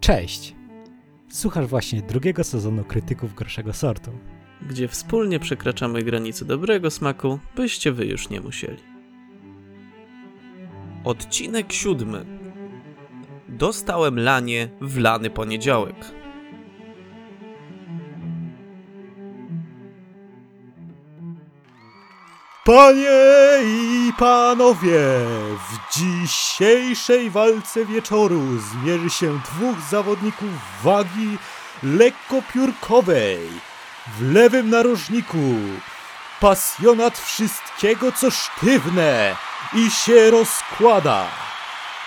Cześć! Słuchasz właśnie drugiego sezonu Krytyków Gorszego Sortu. gdzie wspólnie przekraczamy granice dobrego smaku, byście wy już nie musieli. Odcinek siódmy. Dostałem lanie w lany poniedziałek. Panie i panowie, w dzisiejszej walce wieczoru zmierzy się dwóch zawodników wagi lekkopiórkowej. W lewym narożniku pasjonat wszystkiego, co sztywne i się rozkłada.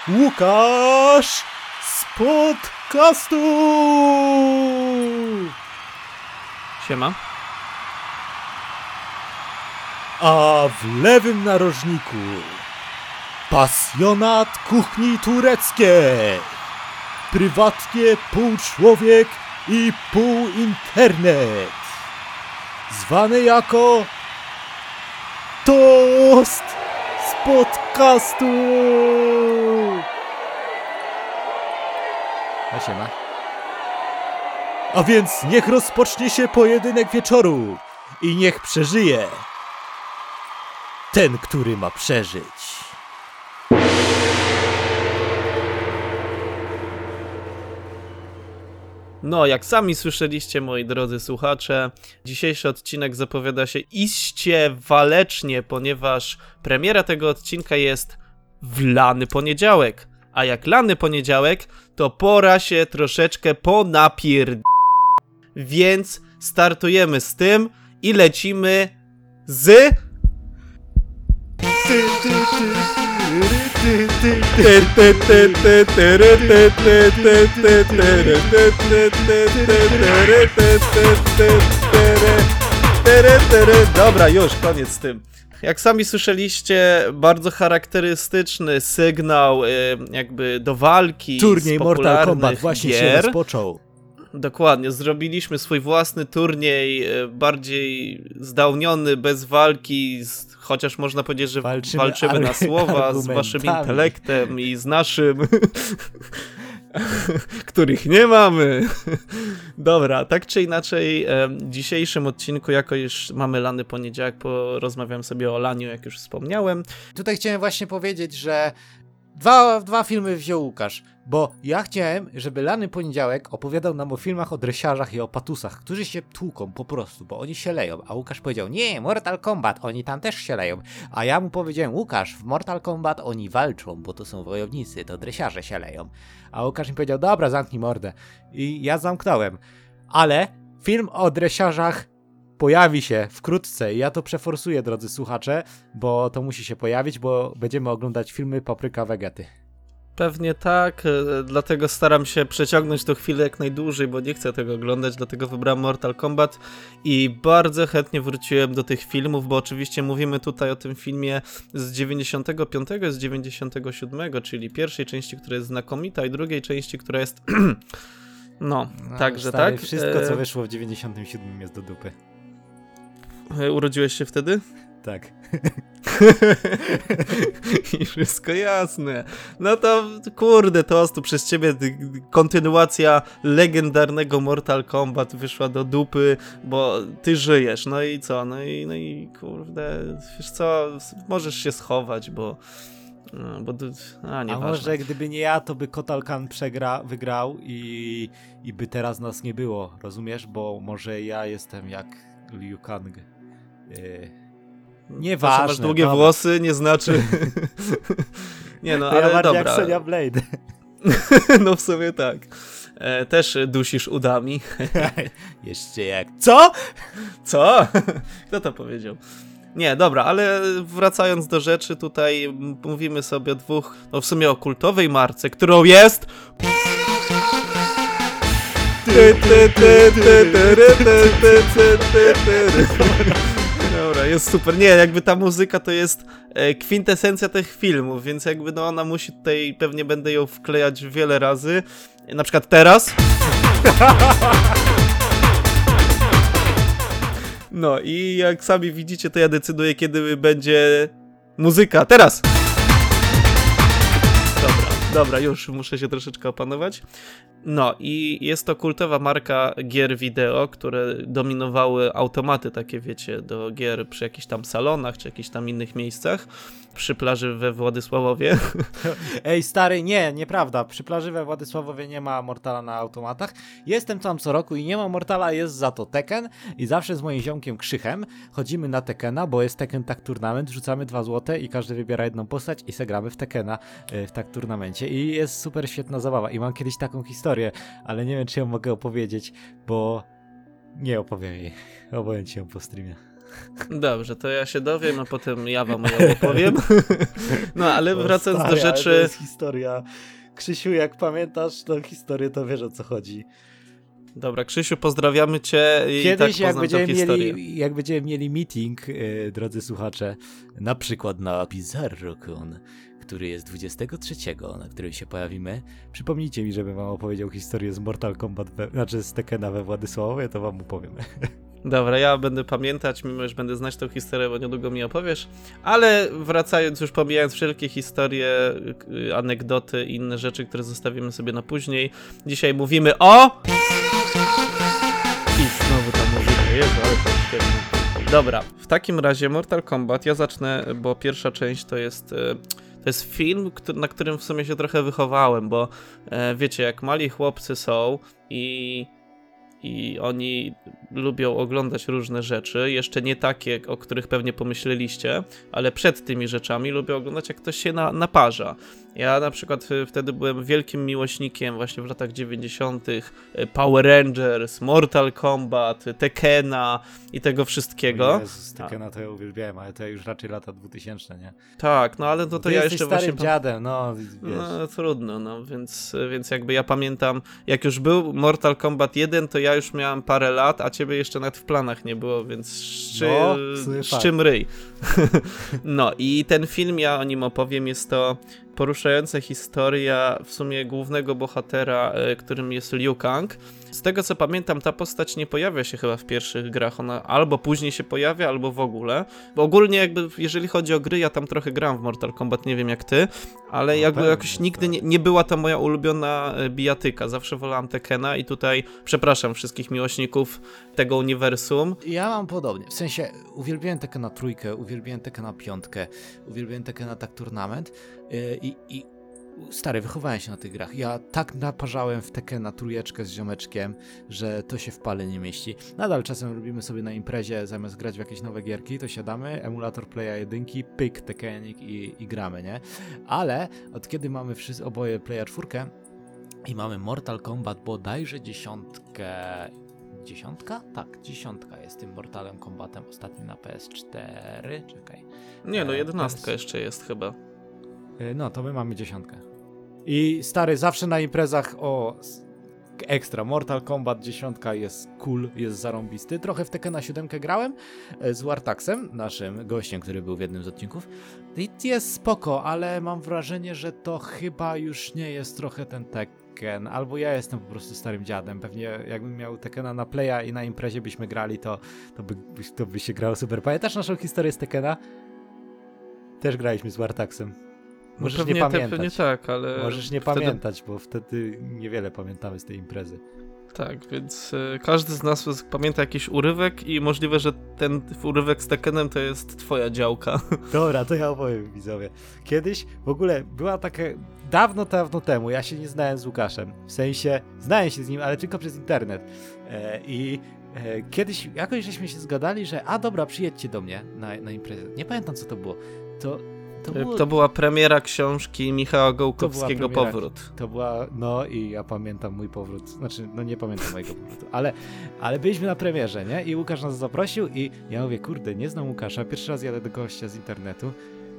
Łukasz z podcastu! Siema. A w lewym narożniku pasjonat kuchni tureckiej. Prywatnie pół człowiek i pół internet. Zwany jako Toast z podcastu. A siema. A więc niech rozpocznie się pojedynek wieczoru i niech przeżyje ten, który ma przeżyć. No, jak sami słyszeliście, moi drodzy słuchacze, dzisiejszy odcinek zapowiada się iście walecznie, ponieważ premiera tego odcinka jest w lany poniedziałek. A jak lany poniedziałek, to pora się troszeczkę ponapierd... Więc startujemy z tym i lecimy z... Dobra, już, koniec z tym. Jak sami słyszeliście, bardzo charakterystyczny sygnał y, jakby do walki Turniej z Mortal popularnych Kombat właśnie się gier. rozpoczął. Dokładnie, zrobiliśmy swój własny turniej, e, bardziej zdałniony, bez walki, z, chociaż można powiedzieć, że Walczymy walczymy, na słowa z waszym intelektem i z naszym, których nie mamy. Dobra, tak czy inaczej, e, w dzisiejszym odcinku, jako już mamy lany poniedziałek, porozmawiam sobie o laniu, jak już wspomniałem. Tutaj chciałem właśnie powiedzieć, że dwa, dwa filmy wziął Łukasz, bo ja chciałem, żeby Lany Poniedziałek opowiadał nam o filmach o dresiarzach i o patusach, którzy się tłuką po prostu, bo oni się leją, a Łukasz powiedział, nie, Mortal Kombat, oni tam też się leją, a ja mu powiedziałem, Łukasz, w Mortal Kombat oni walczą, bo to są wojownicy, to dresiarze się leją, a Łukasz mi powiedział, dobra, zamknij mordę. I ja zamknąłem, ale film o dresiarzach pojawi się wkrótce i ja to przeforsuję, drodzy słuchacze, bo to musi się pojawić, bo będziemy oglądać filmy Papryka Vegety. Pewnie tak, e, dlatego staram się przeciągnąć tą chwilę jak najdłużej, bo nie chcę tego oglądać, dlatego wybrałem Mortal Kombat i bardzo chętnie wróciłem do tych filmów, bo oczywiście mówimy tutaj o tym filmie z 95 i z 97, czyli pierwszej części, która jest znakomita i drugiej części, która jest no, także stary, tak. Wszystko, co E, wyszło w 97 jest do dupy. E, Urodziłeś się wtedy? Tak. I wszystko jasne. No to kurde, to tu przez ciebie ty- kontynuacja legendarnego Mortal Kombat wyszła do dupy, bo ty żyjesz. No i co? No i, no i kurde, wiesz co, możesz się schować, bo. no, Bo, du- a, A nieważne. może gdyby nie ja, to by Kotal Khan przegra, wygrał i, i by teraz nas nie było, rozumiesz? Bo może ja jestem jak Liu Kang. Yy, To, Nieważne. masz długie dobra. włosy, nie znaczy. nie no, To ja ale bardziej dobra. jak Sonia Blade. no w sumie tak. E, też dusisz udami. Jeszcze jak... Co? Co? Kto to powiedział? Nie, dobra, ale wracając do rzeczy, tutaj mówimy sobie o dwóch, no w sumie o kultowej marce, którą jest. Dobra, jest super. Nie, jakby ta muzyka to jest e, kwintesencja tych filmów, więc jakby no ona musi tutaj, pewnie będę ją wklejać wiele razy. Na przykład teraz. No i jak sami widzicie, to ja decyduję, kiedy będzie muzyka. Teraz! Dobra, dobra, już muszę się troszeczkę opanować. No i jest to kultowa marka gier wideo, które dominowały automaty takie, wiecie, do gier przy jakichś tam salonach, czy jakichś tam innych miejscach, przy plaży we Władysławowie. Ej, stary, nie, nieprawda. Przy plaży we Władysławowie nie ma Mortala na automatach. Jestem tam co roku i nie ma Mortala, jest za to Tekken. I zawsze z moim ziomkiem Krzychem chodzimy na Tekkena, bo jest Tekken Tak Tournament, rzucamy dwa złote i każdy wybiera jedną postać i se gramy w Tekkena y, w Tak Tournamencie. I jest super świetna zabawa. I mam kiedyś taką historię, ale nie wiem, czy ją mogę opowiedzieć, bo nie opowiem jej. Opowiem ci ją po streamie. Dobrze, to ja się dowiem, a potem ja wam ją opowiem. No, ale O, wracając stary, do ale To rzeczy... jest historia. Krzysiu, jak pamiętasz tą historię, to wiesz o co chodzi. Dobra, Krzysiu, pozdrawiamy cię i Kiedyś, tak jak, będziemy historię. mieli, jak będziemy mieli meeting, yy, drodzy słuchacze, na przykład na BizarroCon, który jest 23, na którym się pojawimy, przypomnijcie mi, żebym wam opowiedział historię z Mortal Kombat, we, znaczy z Tekkena we Władysławowie, to wam opowiem. Dobra, ja będę pamiętać, mimo że będę znać tą historię, bo niedługo mi opowiesz. Ale wracając, już pomijając wszelkie historie, y, anegdoty i inne rzeczy, które zostawimy sobie na później, dzisiaj mówimy o... I znowu ta muzyka, Jezu, ale to świetnie. Dobra, w takim razie Mortal Kombat, ja zacznę, bo pierwsza część to jest... To jest film, na którym w sumie się trochę wychowałem, bo e, wiecie, jak mali chłopcy są i i oni lubią oglądać różne rzeczy, jeszcze nie takie, o których pewnie pomyśleliście, ale przed tymi rzeczami lubią oglądać, jak ktoś się na, naparza. Ja na przykład y, wtedy byłem wielkim miłośnikiem właśnie w latach 90. y, Power Rangers, Mortal Kombat, y, Tekkena i tego wszystkiego. Jezus, Tekkena to ja uwielbiałem, ale to już raczej lata 2000, nie? Tak, no ale no to Ty ja jeszcze starym właśnie... dziadem, no, wiesz. No trudno, no więc, więc jakby ja pamiętam, jak już był Mortal Kombat 1, to ja już miałem parę lat, a ciebie jeszcze nawet w planach nie było, więc szczy, No, sumie fakt. szczym ryj. no i ten film, ja o nim opowiem, jest to poruszająca historia w sumie głównego bohatera, e, którym jest Liu Kang. Z tego co pamiętam, ta postać nie pojawia się chyba w pierwszych grach, ona albo później się pojawia, albo w ogóle. Bo ogólnie jakby, jeżeli chodzi o gry, ja tam trochę gram w Mortal Kombat, nie wiem jak ty, ale No jakby pewnie, jakoś nigdy tak. nie, nie była to moja ulubiona e, bijatyka. Zawsze wolałam Tekena i tutaj przepraszam wszystkich miłośników tego uniwersum. Ja mam podobnie. W sensie uwielbiałem Tekkena trójkę, uwielbiałem Tekkena piątkę, uwielbiałem Tekkena tak turnament yy, i, i stary, wychowałem się na tych grach. Ja tak naparzałem w Tekkena trójeczkę z ziomeczkiem, że to się w pale nie mieści. Nadal czasem robimy sobie na imprezie, zamiast grać w jakieś nowe gierki, to siadamy, emulator Playa jedynki, pyk, Tekkenik i, i gramy, nie? Ale od kiedy mamy wszyscy oboje Playa czwórkę i mamy Mortal Kombat bodajże dziesiątkę Dziesiątka? Tak, dziesiątka jest tym Mortalem Kombatem ostatnim na PS4. Czekaj. Nie, no E, jedenastka teraz- jeszcze jest chyba. E, No, to my mamy dziesiątkę. I stary, zawsze na imprezach o ekstra. Mortal Kombat dziesiątka jest cool, jest zarąbisty. Trochę w Tekkena 7 grałem e, z Wartaxem, naszym gościem, który był w jednym z odcinków. I jest spoko, ale mam wrażenie, że to chyba już nie jest trochę ten Tekken. Albo ja jestem po prostu starym dziadem. Pewnie jakbym miał Tekkena na playa i na imprezie byśmy grali, to, to, by, to by się grało super. Pamiętasz naszą historię z Tekkena? Też graliśmy z Wartaxem. Możesz no nie pewnie, te- pamiętać. pewnie tak, ale... Możesz nie wtedy- pamiętać, bo wtedy niewiele pamiętamy z tej imprezy. Tak, więc e, każdy z nas pamięta jakiś urywek i możliwe, że ten urywek z Tekkenem to jest twoja działka. Dobra, to ja opowiem widzowie. Kiedyś w ogóle była taka. Dawno, dawno temu ja się nie znałem z Łukaszem. W sensie znałem się z nim, ale tylko przez internet. E, I e, kiedyś jakoś żeśmy się zgadali, że a dobra, przyjedźcie do mnie na, na imprezę. Nie pamiętam co to było. To, to, było, To była premiera książki Michała Gołkowskiego premiera. Powrót. To była, no i ja pamiętam mój powrót, znaczy, no nie pamiętam mojego powrotu, ale, ale byliśmy na premierze, nie? I Łukasz nas zaprosił i ja mówię, kurde, nie znam Łukasza, pierwszy raz jadę do gościa z internetu,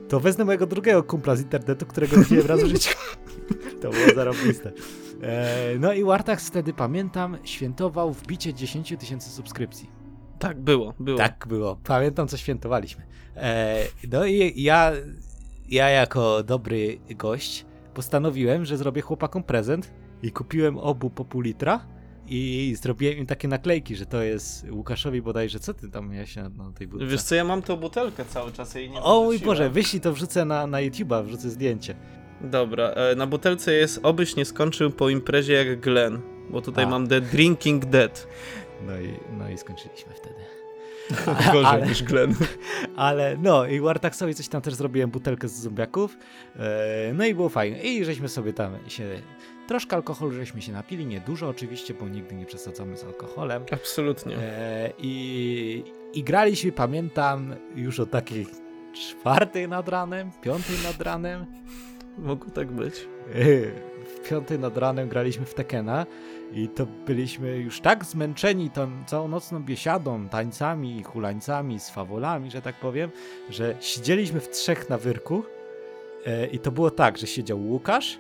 to wezmę mojego drugiego kumpla z internetu, którego widziałem raz w życiu. to było zarobiste. E, no i Wartax wtedy, pamiętam, świętował wbicie 10 tysięcy subskrypcji. Tak, było, było. Tak było. Pamiętam, co świętowaliśmy. E, no i ja, ja jako dobry gość postanowiłem, że zrobię chłopakom prezent i kupiłem obu po pół litra i zrobiłem im takie naklejki, że to jest Łukaszowi bodajże. Co ty tam miałeś na, na tej budce? Wiesz co, ja mam tą butelkę cały czas, jej nie o mój. Boże, wyślij to wrzucę na, na YouTube'a, wrzucę zdjęcie. Dobra, e, na butelce jest obyś nie skończył po imprezie jak Glenn, bo tutaj A. mam The Drinking Dead. No i, no i skończyliśmy wtedy. Gorzej Ale- niż Glenn. Ale no i Wartaxowi coś tam też zrobiłem, butelkę z zombiaków. E, no i było fajnie. I żeśmy sobie tam się... Troszkę alkoholu żeśmy się napili, nie dużo oczywiście, bo nigdy nie przesadzamy z alkoholem. Absolutnie. E, i, I graliśmy, pamiętam, już o takiej czwartej nad ranem, piątej nad ranem. Mogło tak być. W piątej nad ranem graliśmy w Tekena i to byliśmy już tak zmęczeni tą całą nocną biesiadą, tańcami, hulańcami, swawolami, że tak powiem, że siedzieliśmy w trzech na wyrku e, i to było tak, że siedział Łukasz,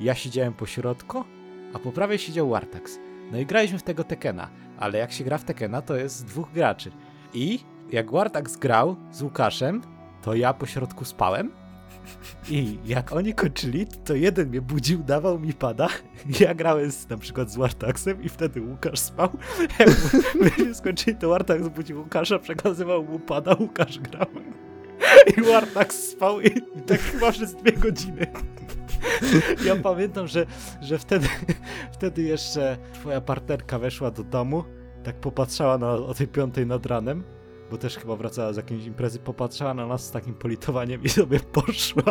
ja siedziałem po środku, a po prawej siedział Wartax. No i graliśmy w tego Tekena, ale jak się gra w Tekena, to jest dwóch graczy. I jak Wartax grał z Łukaszem, to ja po środku spałem, i jak oni kończyli, to jeden mnie budził, dawał mi pada. Ja grałem z, na przykład z Wartaxem i wtedy Łukasz spał. Jak myśmy skończyli, to Wartax budził Łukasza, przekazywał mu pada, Łukasz grał. I Wartax spał i tak chyba przez dwie godziny. Ja pamiętam, że, że wtedy, wtedy jeszcze twoja partnerka weszła do domu, tak popatrzała na, o tej piątej nad ranem, bo też chyba wracała z jakiejś imprezy, popatrzała na nas z takim politowaniem i sobie poszła.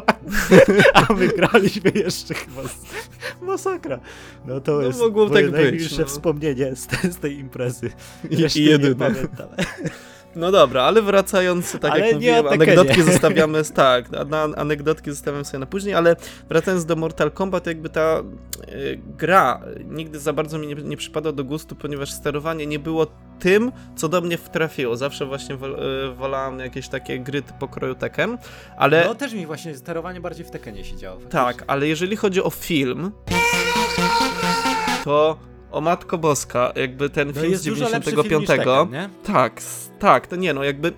A my graliśmy jeszcze chyba masakra. No to No, jest mogło tak być, najmilsze no. wspomnienie z, te, z tej imprezy. I, Jeszcze i nie jedyne. pamiętam. No dobra, ale wracając, tak Ale jak mówiłem, anegdotki zostawiamy, tak, na, anegdotki zostawiam sobie na później, ale wracając do Mortal Kombat, jakby ta e, gra nigdy za bardzo mi nie, nie przypadła do gustu, ponieważ sterowanie nie było tym, co do mnie wtrafiło. Zawsze właśnie wol, e, wolałem jakieś takie gry pokroju Tekken, ale No też mi właśnie sterowanie bardziej w Tekenie się działo. tak, ale jeżeli chodzi o film, to o Matko Boska, jakby ten No film jest z dużo lepszy 95. film niż Tekken? Tak, tak, to nie no, jakby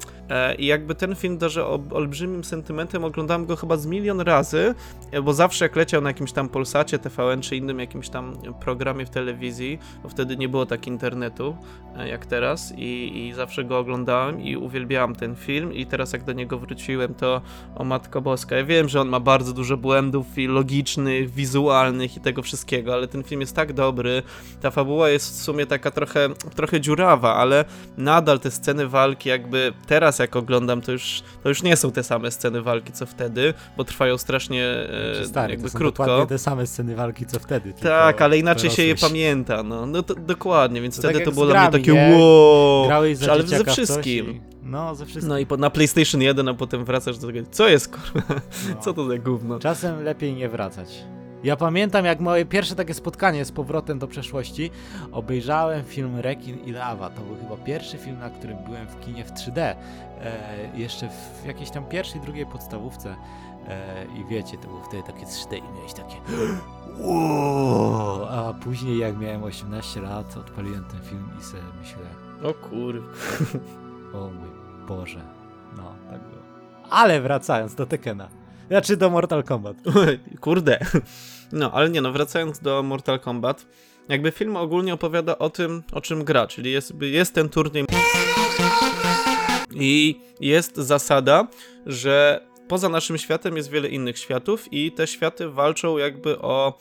i jakby ten film darzy olbrzymim sentymentem, oglądałem go chyba z milion razy, e, bo zawsze jak leciał na jakimś tam Polsacie, TVN czy innym jakimś tam programie w telewizji, bo wtedy nie było tak internetu e, jak teraz i, i zawsze go oglądałem i uwielbiałem ten film i teraz jak do niego wróciłem to o Matko Boska, ja wiem, że on ma bardzo dużo błędów i logicznych, wizualnych i tego wszystkiego, ale ten film jest tak dobry, ta fabuła jest w sumie taka trochę, trochę dziurawa, ale nadal te sceny walki, jakby teraz jak oglądam, to już, to już nie są te same sceny walki co wtedy, bo trwają strasznie e, Czy stary, jakby to są krótko. dokładnie te same sceny walki, co wtedy. Tak, ale inaczej się je pamięta, no, no to, dokładnie, więc To wtedy tak to było z dla mnie grami, takie nie? wow, Grałeś za ale ze wszystkim. I... No, ze wszystkim. No i po, na PlayStation 1, a potem wracasz do tego, co jest kurwa, No. co to za gówno? Czasem lepiej nie wracać. Ja pamiętam, jak moje pierwsze takie spotkanie z powrotem do przeszłości, obejrzałem film Rekin i Lava. To był chyba pierwszy film, na którym byłem w kinie w 3D. E, jeszcze w jakiejś tam pierwszej, drugiej podstawówce. E, I wiecie, to było wtedy takie 3D i miałeś takie wow! A później, jak miałem 18 lat, odpaliłem ten film i sobie myślę, O kurwa. o mój Boże. No, tak było. Ale wracając do Tekena. Znaczy do Mortal Kombat. Kurde. No, ale nie no, wracając do Mortal Kombat, jakby film ogólnie opowiada o tym, o czym gra, czyli jest, jest ten turniej i jest zasada, że poza naszym światem jest wiele innych światów i te światy walczą jakby o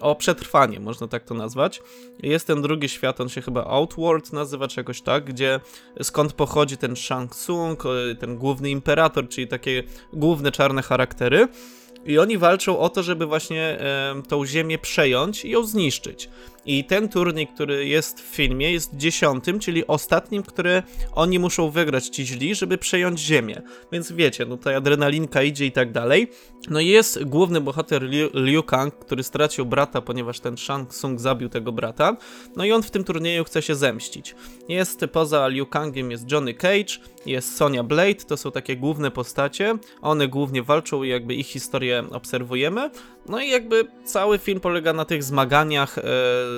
o przetrwanie, można tak to nazwać. Jest ten drugi świat, on się chyba Outworld nazywa, czy jakoś tak, gdzie skąd pochodzi ten Shang Tsung, ten główny imperator, czyli takie główne czarne charaktery. I oni walczą o to, żeby właśnie e, tą ziemię przejąć i ją zniszczyć. I ten turniej, który jest w filmie, jest dziesiątym, czyli ostatnim, który oni muszą wygrać ci źli, żeby przejąć ziemię. Więc wiecie, no ta adrenalinka idzie i tak dalej. No i jest główny bohater Liu, Liu Kang, który stracił brata, ponieważ ten Shang Tsung zabił tego brata. No i on w tym turnieju chce się zemścić. Jest poza Liu Kangiem jest Johnny Cage, jest Sonya Blade, to są takie główne postacie. One głównie walczą i jakby ich historię obserwujemy. No i jakby cały film polega na tych zmaganiach e,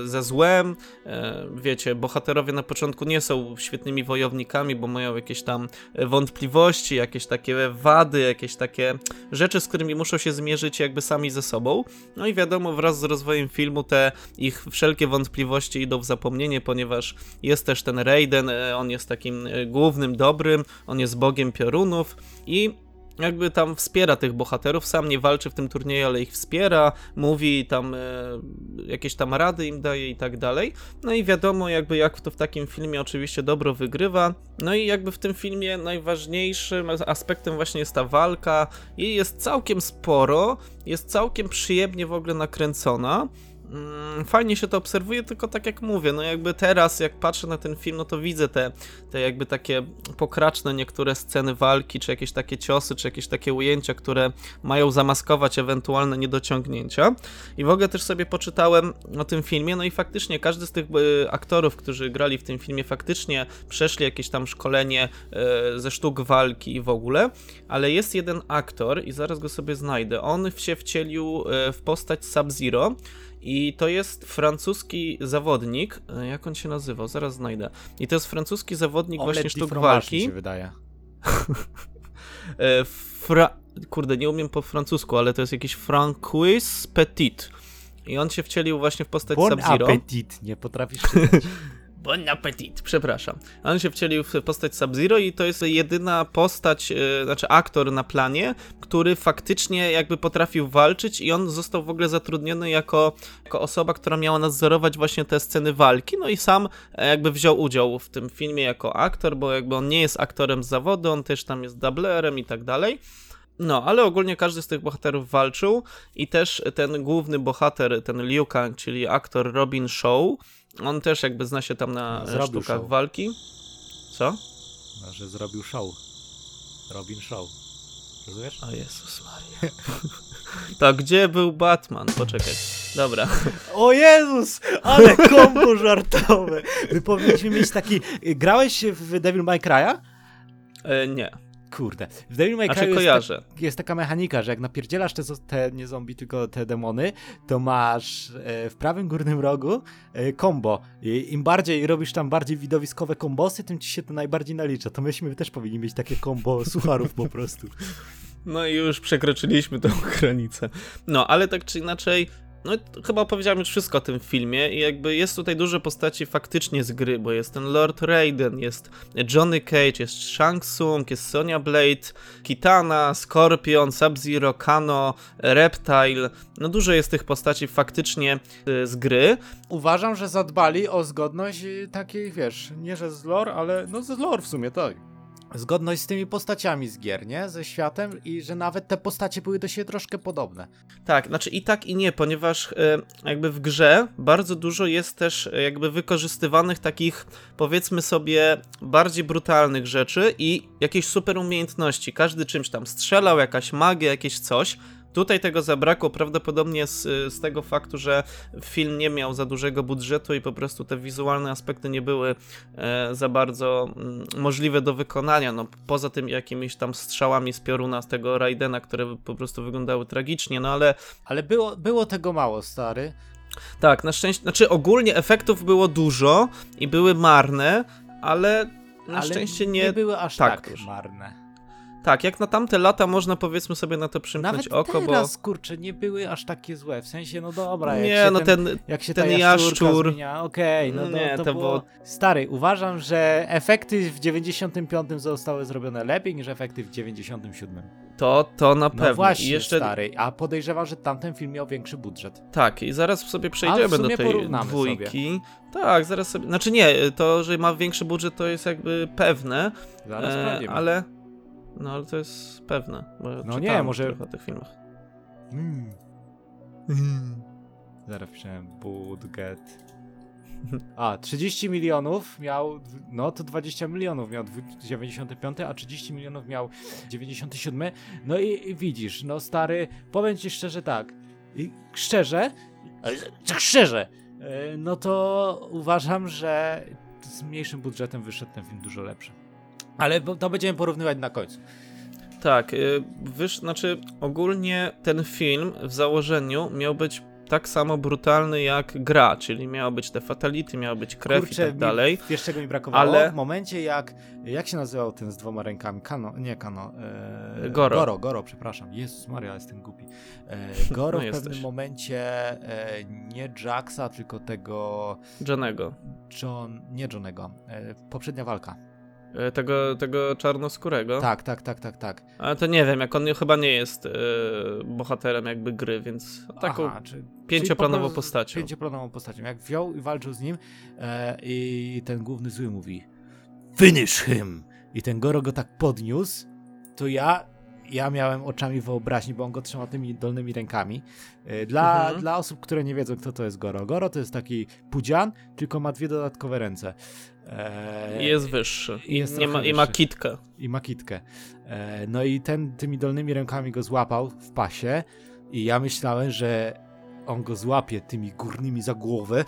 ze złem. E, wiecie, bohaterowie na początku nie są świetnymi wojownikami, bo mają jakieś tam wątpliwości, jakieś takie wady, jakieś takie rzeczy, z którymi muszą się zmierzyć jakby sami ze sobą. No i wiadomo, wraz z rozwojem filmu te ich wszelkie wątpliwości idą w zapomnienie, ponieważ jest też ten Raiden, e, on jest takim e, głównym dobrym, on jest bogiem piorunów i jakby tam wspiera tych bohaterów, sam nie walczy w tym turnieju, ale ich wspiera, mówi tam e, jakieś tam rady im daje i tak dalej. No i wiadomo jakby jak to w takim filmie oczywiście dobro wygrywa. No i jakby w tym filmie najważniejszym aspektem właśnie jest ta walka. Jej jest całkiem sporo, jest całkiem przyjemnie w ogóle nakręcona. Mm, fajnie się to obserwuje, tylko tak jak mówię, no jakby teraz, jak patrzę na ten film, no to widzę te, te jakby takie pokraczne niektóre sceny walki, czy jakieś takie ciosy, czy jakieś takie ujęcia, które mają zamaskować ewentualne niedociągnięcia. I w ogóle też sobie poczytałem o tym filmie, no i faktycznie każdy z tych y, aktorów, którzy grali w tym filmie, faktycznie przeszli jakieś tam szkolenie y, ze sztuk walki i w ogóle, ale jest jeden aktor, i zaraz go sobie znajdę, on się wcielił y, w postać Sub-Zero, i to jest francuski zawodnik. e, Jak on się nazywał? Zaraz znajdę. I to jest francuski zawodnik właśnie sztuk walki. się wydaje. E, Fra... Kurde, nie umiem po francusku, ale to jest jakiś Francois Petit. I on się wcielił właśnie w postać Bon Sub-Zero. appetit, nie potrafisz czytać. Bon appetit, przepraszam. On się wcielił w postać Sub-Zero i to jest jedyna postać, e, znaczy aktor na planie, który faktycznie jakby potrafił walczyć i on został w ogóle zatrudniony jako, jako osoba, która miała nadzorować właśnie te sceny walki, no i sam e, jakby wziął udział w tym filmie jako aktor, bo jakby on nie jest aktorem z zawodu, on też tam jest dublerem i tak dalej. No, ale ogólnie każdy z tych bohaterów walczył i też ten główny bohater, ten Liu Kang, czyli aktor Robin Shaw, on też jakby zna się tam na e, Zrobił sztukach show. walki. Co? No, że zrobił show. Robin Show. Rozumiesz? O Jezus Maria. To gdzie był Batman? Poczekaj. Dobra. O Jezus! Ale kombo żartowe! My powinniśmy mieć taki... Grałeś w Devil May Cry'a? E, nie. Kurde. W Devil May A Cry jest, tak, jest taka mechanika, że jak napierdzielasz te, te nie zombie, tylko te demony, to masz e, w prawym górnym rogu e, combo. I Im bardziej robisz tam bardziej widowiskowe kombosy, tym ci się to najbardziej nalicza. To myśmy też powinni mieć takie combo sucharów po prostu. No i już przekroczyliśmy tą granicę. No, ale tak czy inaczej, no chyba opowiedziałem już wszystko o tym filmie i jakby jest tutaj dużo postaci faktycznie z gry, bo jest ten Lord Raiden, jest Johnny Cage, jest Shang Tsung, jest Sonya Blade, Kitana, Scorpion, Sub-Zero, Kano, Reptile, no dużo jest tych postaci faktycznie y, z gry. Uważam, że zadbali o zgodność y, takiej, wiesz, nie że z lore, ale no z lore w sumie, tak. Zgodność z tymi postaciami z gier, nie? Ze światem i że nawet te postacie były do siebie troszkę podobne. Tak, znaczy i tak i nie, ponieważ e, jakby w grze bardzo dużo jest też e, jakby wykorzystywanych takich powiedzmy sobie bardziej brutalnych rzeczy i jakiejś super umiejętności. Każdy czymś tam strzelał, jakaś magia, jakieś coś. Tutaj tego zabrakło prawdopodobnie z, z tego faktu, że film nie miał za dużego budżetu i po prostu te wizualne aspekty nie były e, za bardzo mm, możliwe do wykonania. No, poza tym jakimiś tam strzałami z pioruna z tego Raidena, które po prostu wyglądały tragicznie, no ale Ale było, było tego mało, stary. tak, na szczęście, znaczy ogólnie efektów było dużo i były marne, ale na ale szczęście nie nie. były aż tak tak, marne. Tak, jak na tamte lata można powiedzmy sobie na to przymknąć Nawet oko, teraz, kurczę, nie były aż takie złe. W sensie, no dobra, bo. jak Nie, się no ten, ten. jak się ten ta jaszczur- zmienia, okej, no to, Nie, to, to było... było- Stary, uważam, że efekty w 95 zostały zrobione lepiej niż efekty w 97. To, to na No pewno. właśnie, I jeszcze. stary, a podejrzewam, że tamten film miał większy budżet. Tak, i zaraz sobie przejdziemy do tej dwójki. Tak, zaraz sobie. Znaczy nie, to, że ma większy budżet, to jest jakby pewne, Zaraz e, ale. No ale to jest pewne. Bo No nie, może- o tych filmach. Mm. Zaraz pisałem budget. A, 30 milionów miał, no to 20 milionów miał dwu- 95, a 30 milionów miał 97. No i, i widzisz, no stary, powiem ci szczerze tak, i szczerze, tak szczerze, e, no to uważam, że z mniejszym budżetem wyszedł ten film dużo lepszy. Ale to będziemy porównywać na końcu. Tak, y, wysz, znaczy ogólnie ten film w założeniu miał być tak samo brutalny jak gra, czyli miało być te fatality, miało być krew i tak mi- dalej. Wiesz czego mi brakowało? ale- W momencie jak, jak się nazywał ten z dwoma rękami? Kano, nie Kano. E, Goro. Goro, Goro, przepraszam. Jezus Maria, jestem głupi. E, Goro No w jesteś. pewnym momencie e, nie Jacksa, tylko tego Johnego. John, nie Johnego. E, poprzednia walka. E, Tego, tego czarnoskórego. Tak, tak, tak, tak, tak. Ale to nie wiem, jak on chyba nie jest e, bohaterem jakby gry, więc taką Aha, czy, pięcioplanową czyli po prostu postacią. Pięcioplanową postacią. Jak wziął i walczył z nim e, i ten główny zły mówi Finish him! I ten Goro go tak podniósł, to ja ja miałem oczami wyobraźni, bo on go trzymał tymi dolnymi rękami. E, Dla, Mhm. dla osób, które nie wiedzą, kto to jest Goro. Goro to jest taki pudzian, tylko ma dwie dodatkowe ręce. E, I jest wyższy. i jest ma, trochę I ma wyższy. kitkę. i ma kitkę. E, no i ten tymi dolnymi rękami go złapał w pasie i ja myślałem, że on go złapie tymi górnymi za głowę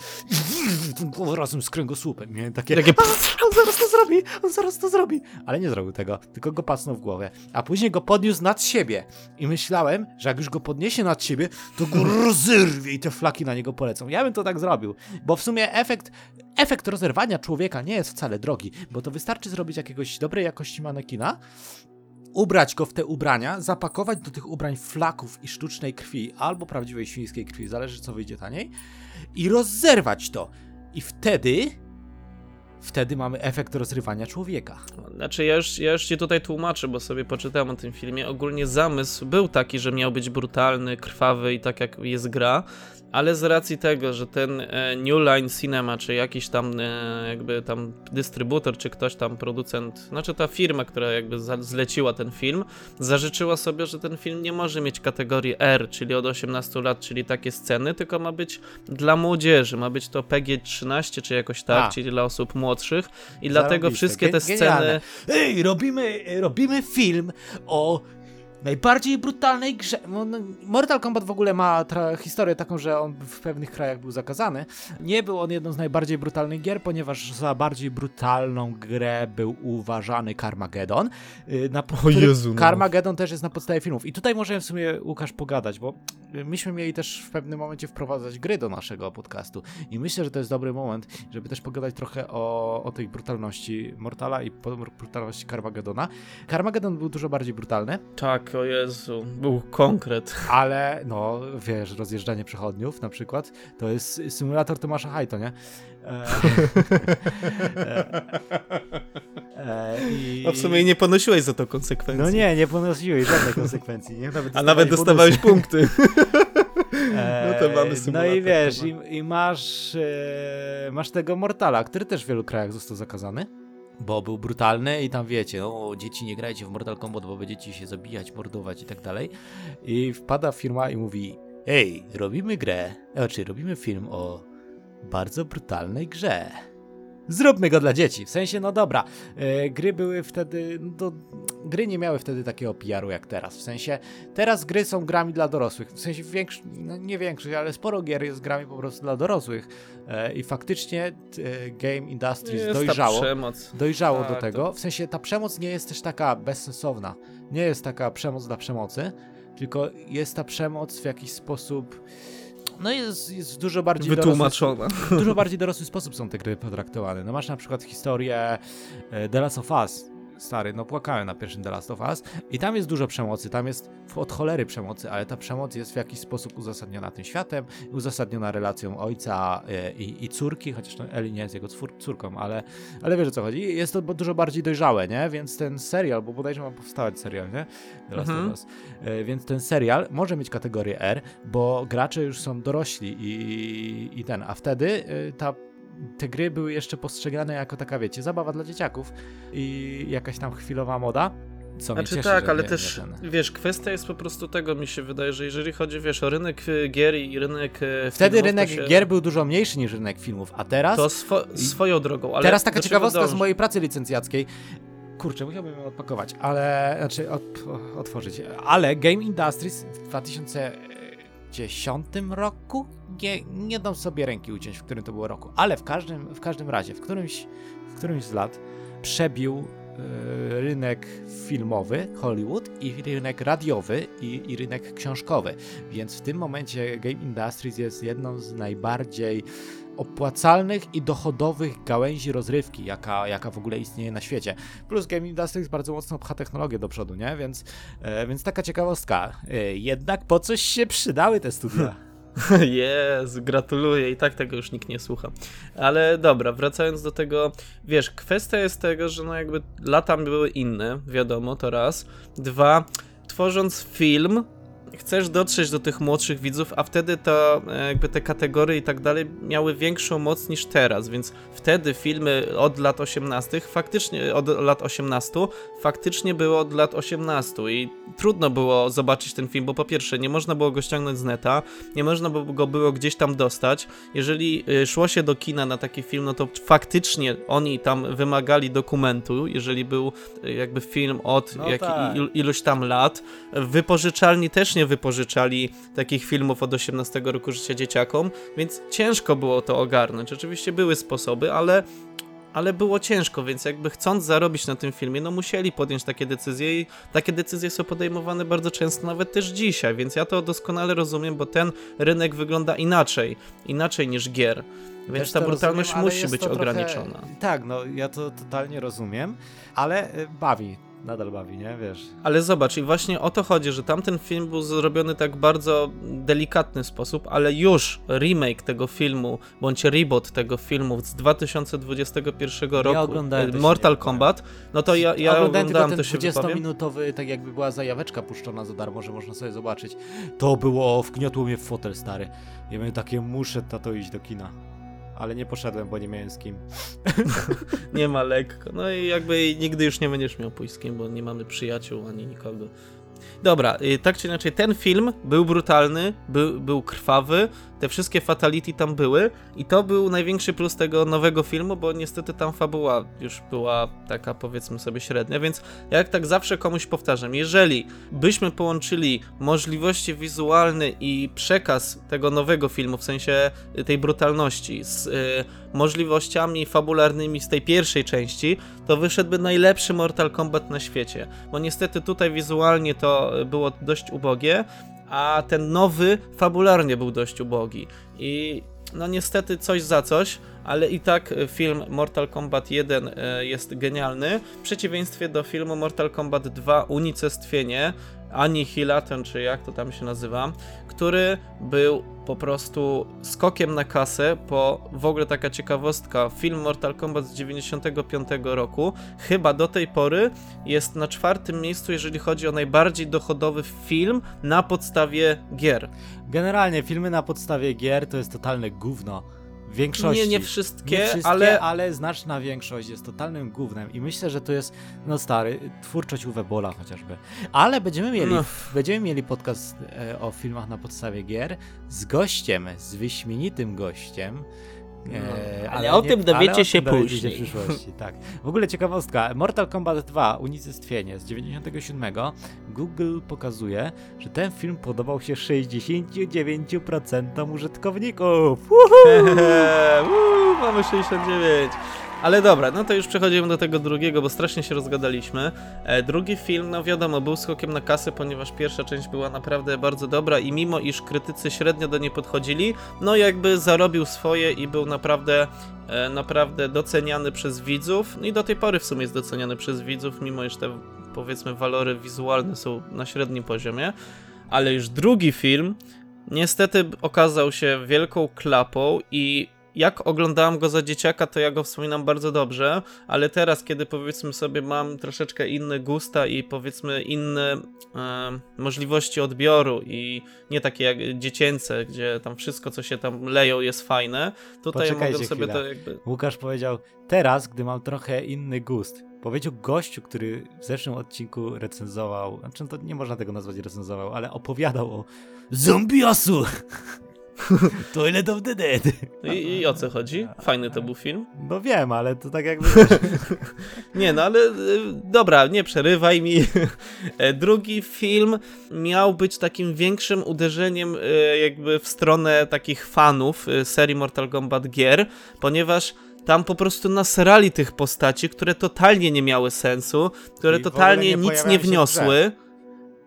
i tą głowę razem z kręgosłupem. Miałem takie, Takie "A, on zaraz to zrobi, on zaraz to zrobi. Ale nie zrobił tego, tylko go pasnął w głowę. A później go podniósł nad siebie i myślałem, że jak już go podniesie nad siebie, to go rozerwie i te flaki na niego polecą. Ja bym to tak zrobił, bo w sumie efekt efekt rozerwania człowieka nie jest wcale drogi, bo to wystarczy zrobić jakiegoś dobrej jakości manekina, ubrać go w te ubrania, zapakować do tych ubrań flaków i sztucznej krwi, albo prawdziwej świńskiej krwi, zależy co wyjdzie taniej, i rozerwać to. I wtedy, wtedy mamy efekt rozrywania człowieka. Znaczy, ja już, ja już ci tutaj tłumaczę, bo sobie poczytałem o tym filmie. Ogólnie zamysł był taki, że miał być brutalny, krwawy i tak jak jest gra, ale z racji tego, że ten e, New Line Cinema, czy jakiś tam e, jakby tam dystrybutor, czy ktoś tam producent, znaczy ta firma, która jakby zleciła ten film, zażyczyła sobie, że ten film nie może mieć kategorii R, czyli od 18 lat, czyli takie sceny, tylko ma być dla młodzieży, ma być to PG-13, czy jakoś tak, A. czyli dla osób młodszych. I dlatego Zarąbiste, wszystkie te sceny... Ej, robimy, robimy film o najbardziej brutalnej grze. No, Mortal Kombat w ogóle ma historię taką, że on w pewnych krajach był zakazany. Nie był on jedną z najbardziej brutalnych gier, ponieważ za bardziej brutalną grę był uważany Carmageddon. y, Na, który- Jezu, no. Carmageddon też jest na podstawie filmów. I tutaj możemy w sumie, Łukasz, pogadać, bo myśmy mieli też w pewnym momencie wprowadzać gry do naszego podcastu. I myślę, że to jest dobry moment, żeby też pogadać trochę o, o tej brutalności Mortala i brutalności Carmagedona. Carmageddon był dużo bardziej brutalny, Tak, o Jezu, był konkret. ale no, wiesz, rozjeżdżanie przechodniów na przykład, to jest symulator Tomasza Hajto, nie? E, e, e, i- A w sumie nie ponosiłeś za to konsekwencji. No nie, nie ponosiłeś żadnych konsekwencji, nie? Nawet A nawet dostawałeś punkty. No to mamy No i wiesz, i, i masz, e, masz tego Mortala, który też w wielu krajach został zakazany. Bo był brutalny i tam wiecie, o dzieci nie grajcie w Mortal Kombat, bo będziecie się zabijać, mordować i tak dalej. I wpada firma i mówi, ej, robimy grę, znaczy robimy film o bardzo brutalnej grze. Zróbmy go dla dzieci. W sensie, no dobra, e, gry były wtedy, no, gry nie miały wtedy takiego PR-u jak teraz. W sensie, teraz gry są grami dla dorosłych. W sensie, większość, no nie większość, ale sporo gier jest grami po prostu dla dorosłych. E, I faktycznie e, Game Industries Jest ta dojrzało dojrzało Tak, do to- tego. W sensie ta przemoc nie jest też taka bezsensowna. Nie jest taka przemoc dla przemocy, tylko jest ta przemoc w jakiś sposób. No jest, jest w dużo bardziej Wytłumaczona. Dorosły, dużo bardziej dorosły sposób są te gry potraktowane. No masz na przykład historię e, The Last of Us. Stary, no płakałem na pierwszym The Last of Us i tam jest dużo przemocy, tam jest od cholery przemocy, ale ta przemoc jest w jakiś sposób uzasadniona tym światem, uzasadniona relacją ojca e, i, i córki, chociaż no, Eli nie jest jego cór, córką, ale, ale wiesz o co chodzi. Jest to dużo bardziej dojrzałe, nie? Więc ten serial, bo bodajże ma powstawać serial, nie? The Last Mhm. of Us. E, Więc ten serial może mieć kategorię R, bo gracze już są dorośli i, i ten, a wtedy e, ta te gry były jeszcze postrzegane jako taka, wiecie, zabawa dla dzieciaków i jakaś tam chwilowa moda. Co Znaczy cieszy, tak, ale też, ten. wiesz, kwestia jest po prostu tego, mi się wydaje, że jeżeli chodzi, wiesz, o rynek y, gier i rynek y, Wtedy filmów, rynek się, gier był dużo mniejszy niż rynek filmów, a teraz... To swo swoją drogą, ale teraz taka ciekawostka z mojej pracy licencjackiej. Kurczę, musiałbym ją odpakować, ale... Znaczy, od, otworzyć. Ale Game Industries w 2010 roku? Nie, nie dam sobie ręki uciąć, w którym to było roku. Ale w każdym, w każdym razie, w którymś, w którymś z lat przebił e, rynek filmowy Hollywood i rynek radiowy i, i rynek książkowy. Więc w tym momencie Game Industries jest jedną z najbardziej opłacalnych i dochodowych gałęzi rozrywki, jaka, jaka w ogóle istnieje na świecie. Plus Game Industries bardzo mocno pcha technologię do przodu, nie? Więc, e, więc taka ciekawostka. E, jednak po coś się przydały te studia. Jezu, gratuluję i tak tego już nikt nie słucha. Ale dobra, wracając do tego, wiesz, kwestia jest tego, że no jakby lata były inne, wiadomo, to raz. Dwa, tworząc film, chcesz dotrzeć do tych młodszych widzów, a wtedy to e, jakby te kategorie i tak dalej miały większą moc niż teraz, więc wtedy filmy od lat 18 faktycznie od lat 18 faktycznie były od lat 18 i trudno było zobaczyć ten film, bo po pierwsze nie można było go ściągnąć z neta, nie można go było gdzieś tam dostać. Jeżeli y, szło się do kina na taki film, no to faktycznie oni tam wymagali dokumentu, jeżeli był y, jakby film od No jak, tak. il, iluś tam lat. Wypożyczalni też nie wypożyczali takich filmów od 18 roku życia dzieciakom, więc ciężko było to ogarnąć. Oczywiście były sposoby, ale ale było ciężko, więc jakby chcąc zarobić na tym filmie, no musieli podjąć takie decyzje i takie decyzje są podejmowane bardzo często nawet też dzisiaj, więc ja to doskonale rozumiem, bo ten rynek wygląda inaczej, inaczej niż gier. Więc Też ta brutalność rozumiem, musi być to trochę- ograniczona. Tak, no ja to totalnie rozumiem, ale y, bawi. Nadal bawi, nie? Wiesz. Ale zobacz, i właśnie o to chodzi, że tamten film był zrobiony tak bardzo delikatny sposób, ale już remake tego filmu, bądź reboot tego filmu z 2021 roku, oglądałem, e, to się Mortal. Kombat, no to ja, ja Oglądałem oglądałem, tylko to ten się wypowiem. 20-minutowy, tak jakby była zajaweczka puszczona za darmo, że można sobie zobaczyć. To było, wgniotło mnie w fotel, stary. Ja miałem takie, muszę tato iść do kina. Ale nie poszedłem, bo nie miałem z kim. Nie ma lekko. No i jakby nigdy już nie będziesz miał pójść z kim, bo nie mamy przyjaciół ani nikogo. Dobra, y, tak czy inaczej, ten film był brutalny, był, był krwawy, te wszystkie fatality tam były i to był największy plus tego nowego filmu, bo niestety tam fabuła już była taka powiedzmy sobie średnia, więc jak tak zawsze komuś powtarzam, jeżeli byśmy połączyli możliwości wizualne i przekaz tego nowego filmu, w sensie y, tej brutalności z y, możliwościami fabularnymi z tej pierwszej części, to wyszedłby najlepszy Mortal Kombat na świecie. Bo niestety tutaj wizualnie to y, było dość ubogie, a ten nowy fabularnie był dość ubogi. I no niestety coś za coś, ale i tak y, film Mortal Kombat 1 y, jest genialny. W przeciwieństwie do filmu Mortal Kombat 2 Unicestwienie, Annihilation, czy jak to tam się nazywa, który był po prostu skokiem na kasę, bo w ogóle taka ciekawostka, film Mortal Kombat z 95 roku chyba do tej pory jest na czwartym miejscu, jeżeli chodzi o najbardziej dochodowy film na podstawie gier. Generalnie filmy na podstawie gier to jest totalne gówno. Większości. Nie, nie wszystkie, Nie wszystkie, ale ale... znaczna większość jest totalnym gównem i myślę, że to jest, no stary, twórczość Uwe Bola chociażby. Ale będziemy mieli, No. będziemy mieli podcast e, o filmach na podstawie gier z gościem, z wyśmienitym gościem. E, No, ale o tym dowiecie ale o tym się dowiecie później. w przyszłości, tak. W ogóle ciekawostka, Mortal Kombat 2, Unicestwienie z 97, Google pokazuje, że ten film podobał się 69% użytkowników. Uuu, mamy 69. Ale dobra, no to już przechodzimy do tego drugiego, bo strasznie się rozgadaliśmy. E, drugi film, no wiadomo, był skokiem na kasę, ponieważ pierwsza część była naprawdę bardzo dobra i mimo iż krytycy średnio do niej podchodzili, no jakby zarobił swoje i był naprawdę, e, naprawdę doceniany przez widzów. No i do tej pory w sumie jest doceniany przez widzów, mimo iż te powiedzmy walory wizualne są na średnim poziomie. Ale już drugi film niestety okazał się wielką klapą i jak oglądałem go za dzieciaka, to ja go wspominam bardzo dobrze, ale teraz, kiedy powiedzmy sobie mam troszeczkę inne gusta i powiedzmy inne e, możliwości odbioru i nie takie jak dziecięce, gdzie tam wszystko, co się tam leją jest fajne, tutaj Poczekajcie mogę sobie chwilę. to jakby... Łukasz powiedział, teraz, gdy mam trochę inny gust. Powiedział gościu, który w zeszłym odcinku recenzował, znaczy to nie można tego nazwać recenzował, ale opowiadał o zombiasu. Toilet of the Dead. I, I o co chodzi? Fajny to był film. No wiem, ale to tak jakby... Nie, no ale y, dobra, nie przerywaj mi. E, Drugi film miał być takim większym uderzeniem y, jakby w stronę takich fanów y, serii Mortal Kombat gier, ponieważ tam po prostu nasrali tych postaci, które totalnie nie miały sensu, które I totalnie nie nic nie wniosły.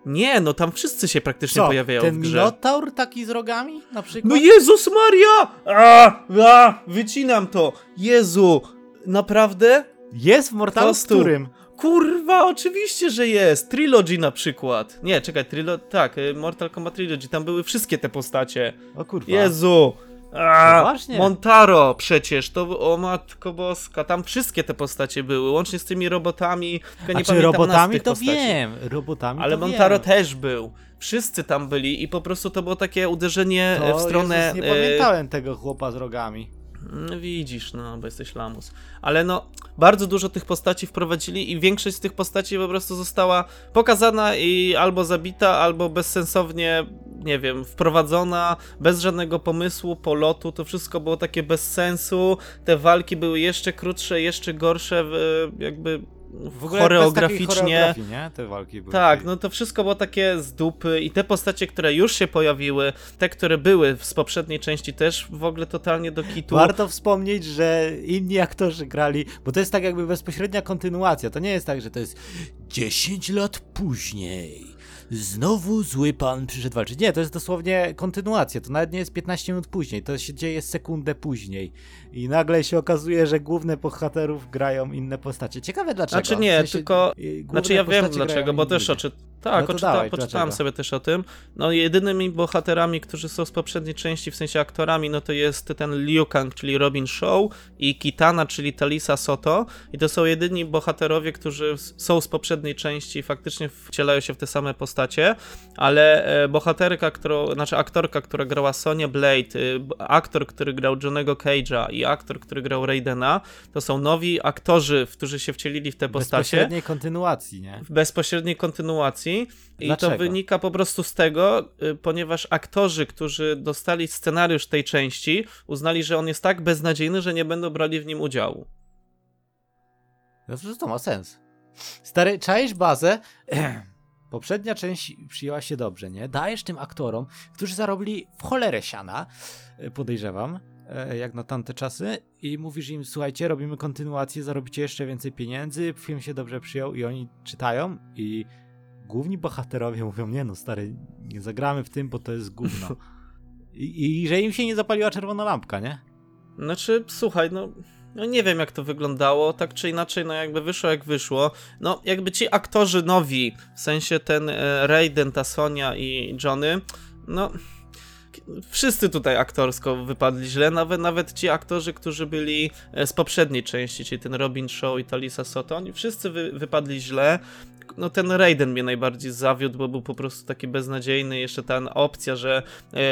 Nie, no tam wszyscy się praktycznie Co, pojawiają ten w grze. Minotaur taki z rogami na przykład? No Jezus Maria! A, a, wycinam to! Jezu! Naprawdę? Jest w Mortalu prostu. którym? kurwa, oczywiście, że jest. Trilogy na przykład. Nie, czekaj, trilo... tak, y, Mortal Kombat Trilogy, tam były wszystkie te postacie. O kurwa. Jezu! A, Poważnie? Montaro przecież, to o matko boska, tam wszystkie te postacie były, łącznie z tymi robotami, tylko nie robotami to postaci. wiem, robotami Ale Montaro wiem. też był. Wszyscy tam byli i po prostu to było takie uderzenie To, w stronę. Jezus, nie e, pamiętałem tego chłopa z rogami. No widzisz, no, bo jesteś lamus. Ale no, bardzo dużo tych postaci wprowadzili i większość z tych postaci po prostu została pokazana i albo zabita, albo bezsensownie, nie wiem, wprowadzona, bez żadnego pomysłu, polotu. To wszystko było takie bez sensu. Te walki były jeszcze krótsze, jeszcze gorsze, jakby W ogóle choreograficznie. nie? Te walki były. Tak, no to wszystko było takie z dupy i te postacie, które już się pojawiły, te, które były z poprzedniej części też w ogóle totalnie do kitu. Warto wspomnieć, że inni aktorzy grali, bo to jest tak jakby bezpośrednia kontynuacja. To nie jest tak, że to jest 10 lat później. Znowu zły pan przyszedł walczyć. Nie, to jest dosłownie kontynuacja. To nawet nie jest 15 minut później. To się dzieje sekundę później. I nagle się okazuje, że główne bohaterów grają inne postacie. Ciekawe dlaczego. Znaczy nie, W sensie, tylko- Znaczy ja wiem dlaczego, bo też oczy... Tak, No oczyta... dawaj, poczytałem dlaczego? sobie też o tym. No jedynymi bohaterami, którzy są z poprzedniej części, w sensie aktorami, no to jest ten Liu Kang, czyli Robin Shaw i Kitana, czyli Talisa Soto i to są jedyni bohaterowie, którzy są z poprzedniej części i faktycznie wcielają się w te same postacie, ale e, bohaterka, którą, znaczy aktorka, która grała Sonya Blade, y, aktor, który grał Johnego Cage'a i aktor, który grał Raidena, to są nowi aktorzy, którzy się wcielili w te postacie Bezpośredniej kontynuacji, nie? w bezpośredniej kontynuacji. I Dlaczego? to wynika po prostu z tego, y, ponieważ aktorzy, którzy dostali scenariusz tej części, uznali, że on jest tak beznadziejny, że nie będą brali w nim udziału. No to, to ma sens. Stary, czaisz bazę? Poprzednia część przyjęła się dobrze, nie? Dajesz tym aktorom, którzy zarobili w cholerę siana, e, podejrzewam, jak na tamte czasy, i mówisz im, słuchajcie, robimy kontynuację, zarobicie jeszcze więcej pieniędzy, film się dobrze przyjął i oni czytają i główni bohaterowie mówią, nie no stary, nie zagramy w tym, bo to jest gówno. I, I że im się nie zapaliła czerwona lampka, nie? Znaczy, słuchaj, no, no nie wiem jak to wyglądało, tak czy inaczej, no jakby wyszło jak wyszło. No jakby ci aktorzy nowi, w sensie ten e, Raiden, ta Sonia i Johnny, no... Wszyscy tutaj aktorsko wypadli źle, nawet, nawet ci aktorzy, którzy byli e, z poprzedniej części, czyli ten Robin Shaw i Talisa Soto, oni wszyscy wy, wypadli źle. No ten Raiden mnie najbardziej zawiódł, bo był po prostu taki beznadziejny. Jeszcze ta opcja, że e,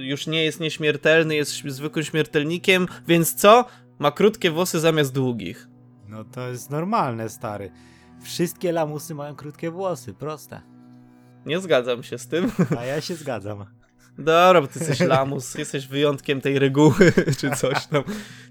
już nie jest nieśmiertelny, jest zwykłym śmiertelnikiem, więc co? Ma krótkie włosy zamiast długich. No to jest normalne, stary. Wszystkie lamusy mają krótkie włosy, proste. Nie zgadzam się z tym. A ja się zgadzam. Dobra, bo ty jesteś lamus, jesteś wyjątkiem tej reguły, czy coś tam.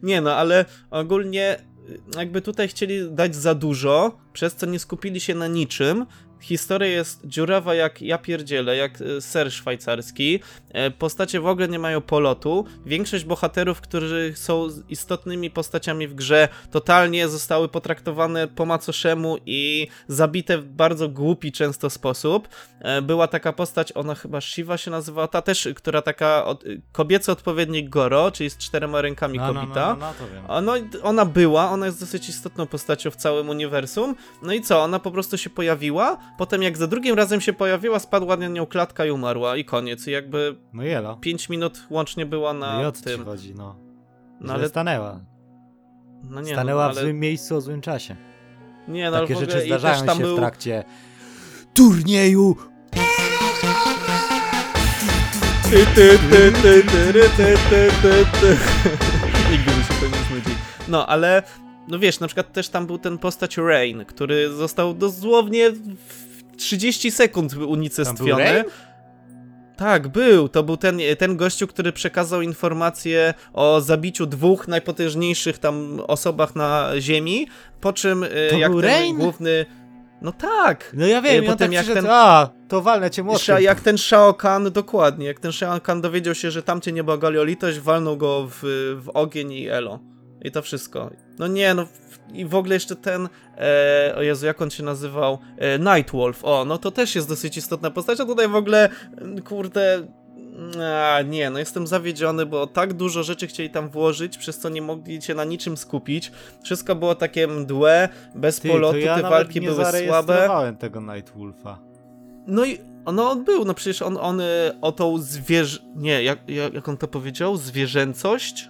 Nie no, ale ogólnie y, jakby tutaj chcieli dać za dużo, przez co nie skupili się na niczym. Historia jest dziurawa jak ja pierdzielę, jak y, ser szwajcarski. E, Postacie w ogóle nie mają polotu. Większość bohaterów, którzy są istotnymi postaciami w grze, totalnie zostały potraktowane po macoszemu i zabite w bardzo głupi często sposób. E, Była taka postać, ona chyba Shiva się nazywała, ta też, która taka od, kobiecy odpowiednik Goro, czyli z czterema rękami No, no, no, kobita. no, no, No, i ona była, ona jest dosyć istotną postacią w całym uniwersum. No i co, ona po prostu się pojawiła, potem jak za drugim razem się pojawiła, spadła na nią klatka i umarła i koniec. I jakby No jelo. 5 minut łącznie była No na i o co ci tym. chodzi, no. No ale, stanęła. no nie, stanęła no, w ale, złym miejscu o złym czasie. nie, no, ale Takie w ogóle rzeczy zdarzają się był, w trakcie turnieju. Ty, ty, ty, ty, ty, ry, ty, ty, ty, ty. Nigdy mi się to nie znudzi. No, ale, no wiesz, na przykład też tam był ten postać Rain, który został dosłownie w 30 sekund unicestwiony. Tak, był. To był ten, ten gościu, który przekazał informację o zabiciu dwóch najpotężniejszych tam osobach na Ziemi, po czym y, To jak był ten Rain? główny... No tak! No ja wiem, I i potem tak jak przyszedł, ten- a, to walnę cię mocno. Sza, jak ten Shao Kahn, dokładnie, jak ten Shao Kahn dowiedział się, że tamcie nie błagali o litość, walnął go w, w ogień i elo. I to wszystko. No nie, no i w ogóle jeszcze ten, e, o Jezu, jak on się nazywał? E, Nightwolf, o, no to też jest dosyć istotna postać, a tutaj w ogóle, mm, kurde, A, nie, no jestem zawiedziony, bo tak dużo rzeczy chcieli tam włożyć, przez co nie mogli się na niczym skupić. Wszystko było takie mdłe, bez Ty, polotu, ja te walki nie były słabe. zarejestrowałem tego Nightwolfa. No i no on był, no przecież on, on y, o tą zwierz... Nie, jak jak on to powiedział? Zwierzęcość?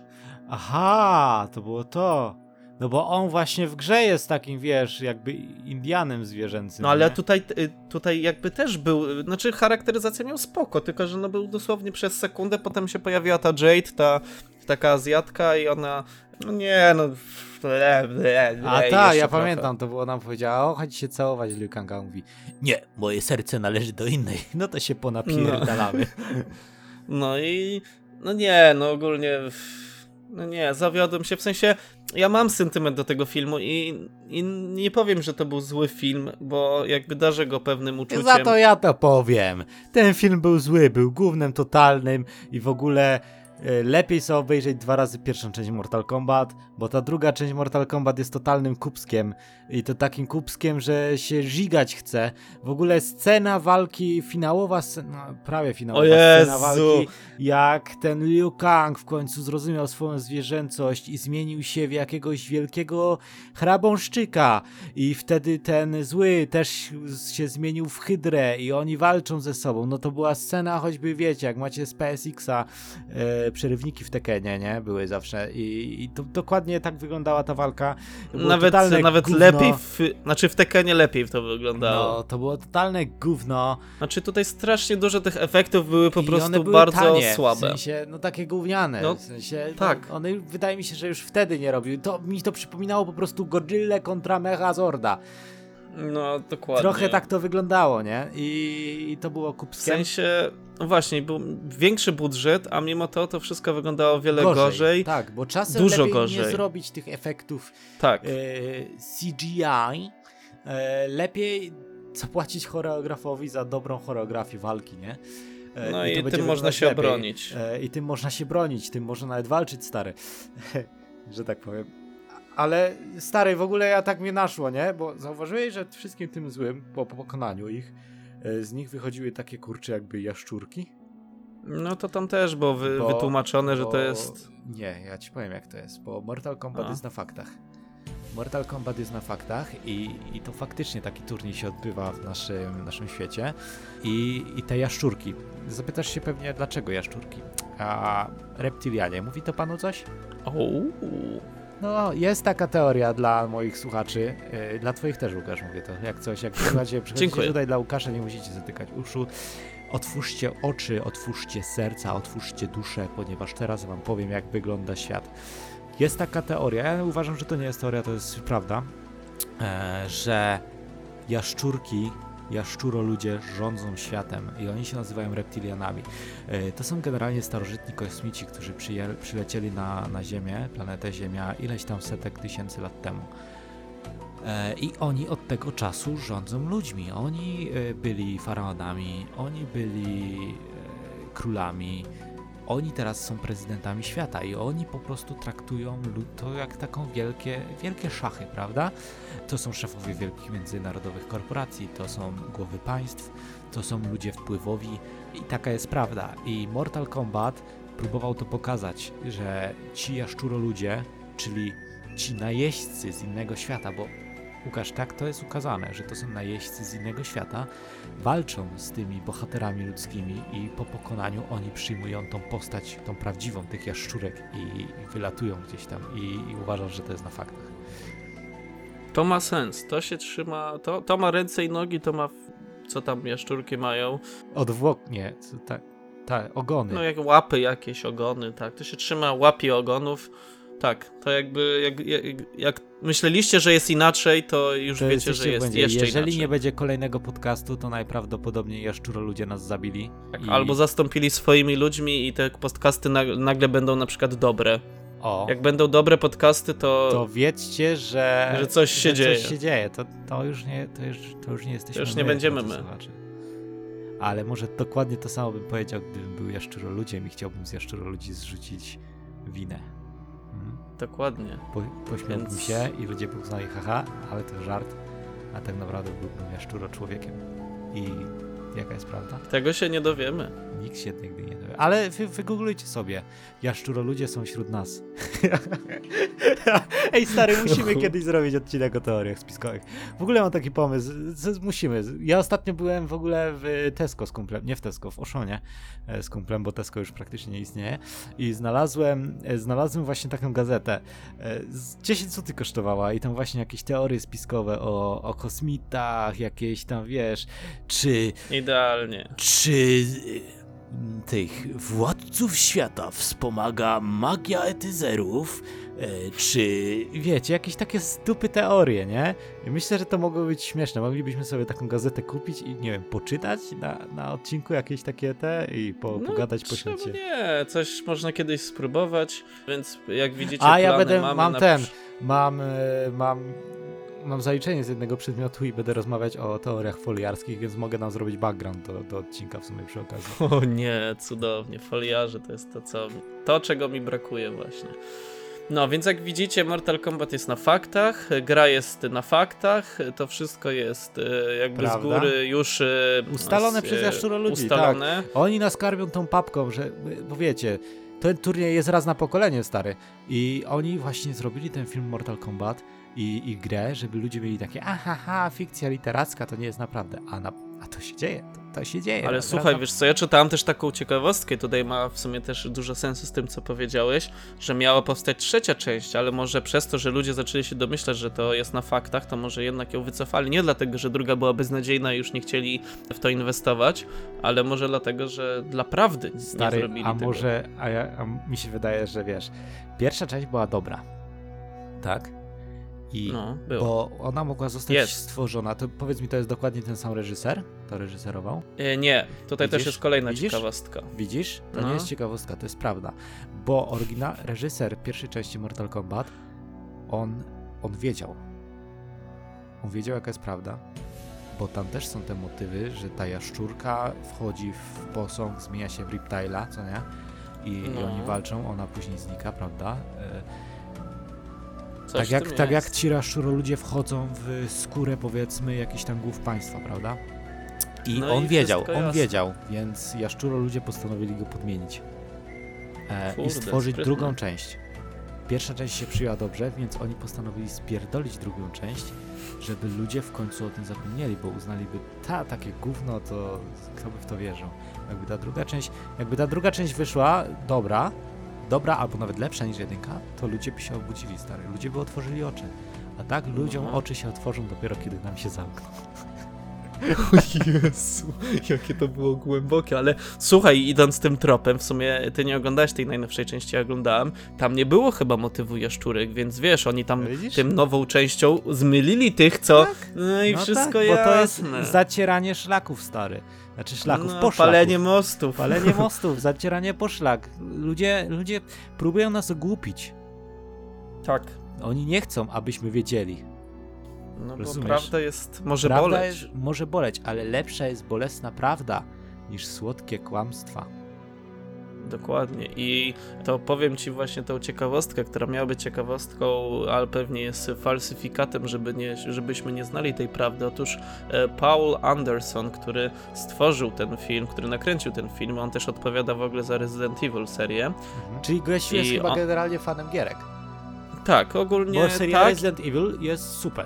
Aha, to było to. No bo on właśnie w grze jest takim, wiesz, jakby Indianem zwierzęcym. No ale nie? tutaj, y, tutaj jakby też był, y, znaczy charakteryzacja miał spoko, tylko że no był dosłownie przez sekundę, potem się pojawiła ta Jade, ta taka Azjatka i ona, no nie no... Ble, ble, ble, A tak, ja trochę. pamiętam, to było nam powiedziała, o chodź się całować, Liu Kang, a on mówi, nie, moje serce należy do innej, no to się ponapierdalamy. No i, no nie, no ogólnie, no nie, zawiodłem się, w sensie, ja mam sentyment do tego filmu i, i nie powiem, że to był zły film, bo jakby darzę go pewnym uczuciem. Za to ja to powiem. Ten film był zły, był głównym totalnym i w ogóle lepiej sobie obejrzeć dwa razy pierwszą część Mortal Kombat, bo ta druga część Mortal Kombat jest totalnym kupskiem i to takim kupskiem, że się żigać chce. W ogóle scena walki, finałowa scena, prawie finałowa scena walki, jak ten Liu Kang w końcu zrozumiał swoją zwierzęcość i zmienił się w jakiegoś wielkiego hrabąszczyka i wtedy ten zły też się zmienił w hydrę i oni walczą ze sobą. No to była scena choćby, wiecie, jak macie z PSX-a e, przerywniki w Tekenie, nie? Były zawsze i, i to dokładnie tak wyglądała ta walka. Było Nawet, nawet gówno. lepiej, w, znaczy w Tekenie lepiej to wyglądało. No, to było totalne gówno. Znaczy tutaj strasznie dużo tych efektów były po I prostu były bardzo tanie, słabe. W sensie, no takie gówniane. No, w sensie, tak. No, one wydaje mi się, że już wtedy nie robił. To mi to przypominało po prostu Godzilla kontra Megazorda. No dokładnie. Trochę tak to wyglądało, nie? I, i to było W kupskie. sensie, no właśnie, był większy budżet, a mimo to to wszystko wyglądało o wiele gorzej. Tak, bo czasem Dużo lepiej nie gorzej. zrobić tych efektów Tak. e, CGI. E, lepiej zapłacić choreografowi za dobrą choreografię walki, nie? E, No i będzie tym można się lepiej. obronić. E, I tym można się bronić, tym można nawet walczyć, stary. że tak powiem. Ale stary, w ogóle ja tak mnie naszło, nie? Bo zauważyłeś, że wszystkim tym złym, po, po pokonaniu ich, e, z nich wychodziły takie kurcze jakby jaszczurki. No to tam też było wy, Bo- wytłumaczone, że bo- to jest... Nie, ja ci powiem jak to jest, bo Mortal Kombat A. jest na faktach. Mortal Kombat jest na faktach i, i to faktycznie taki turniej się odbywa w naszym, naszym świecie. I, I te jaszczurki. Zapytasz się pewnie, dlaczego jaszczurki? A reptilianie, mówi to panu coś? Ouu. No, jest taka teoria dla moich słuchaczy, yy, dla twoich też, Łukasz, mówię to, jak coś, jak przychodzicie, przychodzicie tutaj dla Łukasza, nie musicie zatykać uszu, otwórzcie oczy, otwórzcie serca, otwórzcie duszę, ponieważ teraz wam powiem, jak wygląda świat. Jest taka teoria, ja uważam, że to nie jest teoria, to jest prawda, e, że jaszczurki, jaszczuro ludzie rządzą światem i oni się nazywają reptilianami. E, To są generalnie starożytni kosmici, którzy przylecieli na, na Ziemię, planetę Ziemia, ileś tam setek tysięcy lat temu. E, I oni od tego czasu rządzą ludźmi. Oni e, byli faraonami, oni byli królami, oni teraz są prezydentami świata i oni po prostu traktują to jak taką wielkie, wielkie szachy, prawda? To są szefowie wielkich międzynarodowych korporacji, to są głowy państw, to są ludzie wpływowi i taka jest prawda. I Mortal Kombat próbował to pokazać, że ci jaszczuro ludzie, czyli ci najeźdźcy z innego świata, bo Łukasz, tak to jest ukazane, że to są najeźdźcy z innego świata, walczą z tymi bohaterami ludzkimi i po pokonaniu oni przyjmują tą postać, tą prawdziwą tych jaszczurek i, wylatują gdzieś tam i, i uważam, że to jest na faktach. To ma sens, to się trzyma, to, to ma ręce i nogi, to ma, co tam jaszczurki mają, Odwłok, nie, co- tak, tak, ogony. no jak łapy jakieś, ogony, tak, to się trzyma łapie ogonów, tak, to jakby, jak, jak, jak myśleliście, że jest inaczej, to już To wiecie, że jest błędzie. jeszcze Jeżeli inaczej. nie będzie kolejnego podcastu, to najprawdopodobniej jaszczuro ludzie nas zabili. Tak, I- Albo zastąpili swoimi ludźmi i te podcasty nag- nagle będą na przykład dobre. O, Jak będą dobre podcasty, to, to wiedzcie, że, Że coś się że dzieje. Coś się dzieje. To, to, już nie, to, już, to już nie jesteśmy To już nie my, będziemy drodzy my. Ale może dokładnie to samo bym powiedział, gdybym był jaszczuro ludziem i chciałbym z jaszczuro ludzi zrzucić winę. Dokładnie. Po, pośmiałbym Więc- się i ludzie by uznali, haha, ale to żart, a tak naprawdę byłbym jaszczuro człowiekiem. I jaka jest prawda? Tego się nie dowiemy. Nikt się nigdy nie dowie. Ale wy, wygooglujcie sobie. Jaszczuro ludzie są wśród nas. Ej, stary, musimy kiedyś zrobić odcinek o teoriach spiskowych. W ogóle mam taki pomysł. Musimy. Ja ostatnio byłem w ogóle w Tesco z kumplem. Nie w Tesco, w Oszonie e, z kumplem, bo Tesco już praktycznie nie istnieje. I znalazłem, e, znalazłem właśnie taką gazetę. E, z 10 zł kosztowała i tam właśnie jakieś teorie spiskowe o, o kosmitach, jakieś tam, wiesz, czy Idealnie. czy y, tych władców świata wspomaga magia etyzerów? E, Czy wiecie, jakieś takie stupy teorie, nie? Myślę, że to mogło być śmieszne. Moglibyśmy sobie taką gazetę kupić i nie wiem, poczytać na, na odcinku jakieś takie te i po, pogadać po świecie. Nie, coś można kiedyś spróbować, więc jak widzicie, A ja będę, mamy mam na ten, mam, e, mam, mam zaliczenie z jednego przedmiotu i będę rozmawiać o teoriach foliarskich, więc mogę nam zrobić background do, do odcinka w sumie przy okazji. O nie, cudownie. Foliarze to jest to, co, to, czego mi brakuje właśnie. No, więc jak widzicie, Mortal Kombat jest na faktach, gra jest na faktach, to wszystko jest e, jakby Prawda. z góry już e, Ustalone s- przez e, jaszczuro ludzi, Ustalone. Oni nas karmią tą papką, że, bo wiecie, ten turniej jest raz na pokolenie, stary. I oni właśnie zrobili ten film Mortal Kombat i, i grę, żeby ludzie byli takie, aha, ha, fikcja literacka to nie jest naprawdę, a, na, a to się dzieje, to, to się dzieje. Ale Raz słuchaj, na- wiesz co, ja czytałem też taką ciekawostkę, tutaj ma w sumie też dużo sensu z tym, co powiedziałeś, że miała powstać trzecia część, ale może przez to, że ludzie zaczęli się domyślać, że to jest na faktach, to może jednak ją wycofali. Nie dlatego, że druga była beznadziejna i już nie chcieli w to inwestować, ale może dlatego, że dla prawdy nie Stary, zrobili a tego. może, a, ja, a mi się wydaje, że wiesz, pierwsza część była dobra, tak? I No, było. bo ona mogła zostać Jest. stworzona, to powiedz mi, to jest dokładnie ten sam reżyser? To reżyserował? E, nie, tutaj też Widzisz? jest kolejna Widzisz? ciekawostka. Widzisz? To No. nie jest ciekawostka, to jest prawda. Bo oryginal, reżyser pierwszej części Mortal Kombat, on, on wiedział. On wiedział, jaka jest prawda. Bo tam też są te motywy, że ta jaszczurka wchodzi w posąg, zmienia się w Riptile'a, co nie? I, I No. oni walczą, ona później znika, prawda? E, Coś tak jak, tak jak ci jaszczuro ludzie wchodzą w skórę, powiedzmy, jakichś tam głów państwa, prawda? I No on i wiedział, on jasne. wiedział, więc jaszczuro ludzie postanowili go podmienić. E, I Kurde, stworzyć sprytne. drugą część. Pierwsza część się przyjęła dobrze, więc oni postanowili spierdolić drugą część, żeby ludzie w końcu o tym zapomnieli, bo uznaliby, ta, takie gówno, to kto by w to wierzył. Jakby ta druga część, jakby ta druga część wyszła dobra, dobra albo nawet lepsza niż jedynka, to ludzie by się obudzili, stary. Ludzie by otworzyli oczy. A tak ludziom No. oczy się otworzą dopiero, kiedy nam się zamkną. O Jezu, jakie to było głębokie, ale słuchaj, idąc tym tropem, w sumie ty nie oglądałeś tej najnowszej części, ja oglądałem, tam nie było chyba motywu jaszczurek, więc wiesz, oni tam Widzisz? tym nową częścią zmylili tych, co... Tak. No i no wszystko tak, jasne. bo to jest zacieranie szlaków, stary. Znaczy szlaków, no, poszlaków. palenie mostów. Palenie mostów, zacieranie poszlak. Ludzie, ludzie próbują nas ogłupić. Tak. Oni nie chcą, abyśmy wiedzieli. No bo Rozumiesz? prawda jest, może prawda boleć. Jest, może boleć, ale lepsza jest bolesna prawda niż słodkie kłamstwa. Dokładnie. I to powiem ci właśnie tą ciekawostkę, która miała być ciekawostką, ale pewnie jest falsyfikatem, żeby nie, żebyśmy nie znali tej prawdy. Otóż e, Paul Anderson, który stworzył ten film, który nakręcił ten film, on też odpowiada w ogóle za Resident Evil serię. Mhm. Czyli gościu jest I chyba on- generalnie fanem gierek. Tak, ogólnie Bo seria tak. Resident Evil jest super.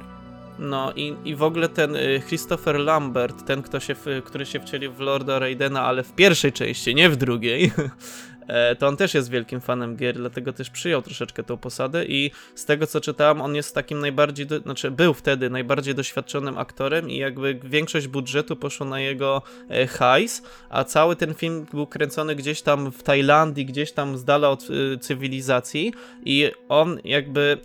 No i, i w ogóle ten y, Christopher Lambert, ten, kto się, w- który się wcielił w Lorda Raidena, ale w pierwszej części, nie w drugiej, e, to on też jest wielkim fanem gier, dlatego też przyjął troszeczkę tą posadę i z tego co czytałem, on jest takim najbardziej, do, znaczy był wtedy najbardziej doświadczonym aktorem i jakby większość budżetu poszło na jego e, hajs, a cały ten film był kręcony gdzieś tam w Tajlandii, gdzieś tam z dala od y, cywilizacji i on jakby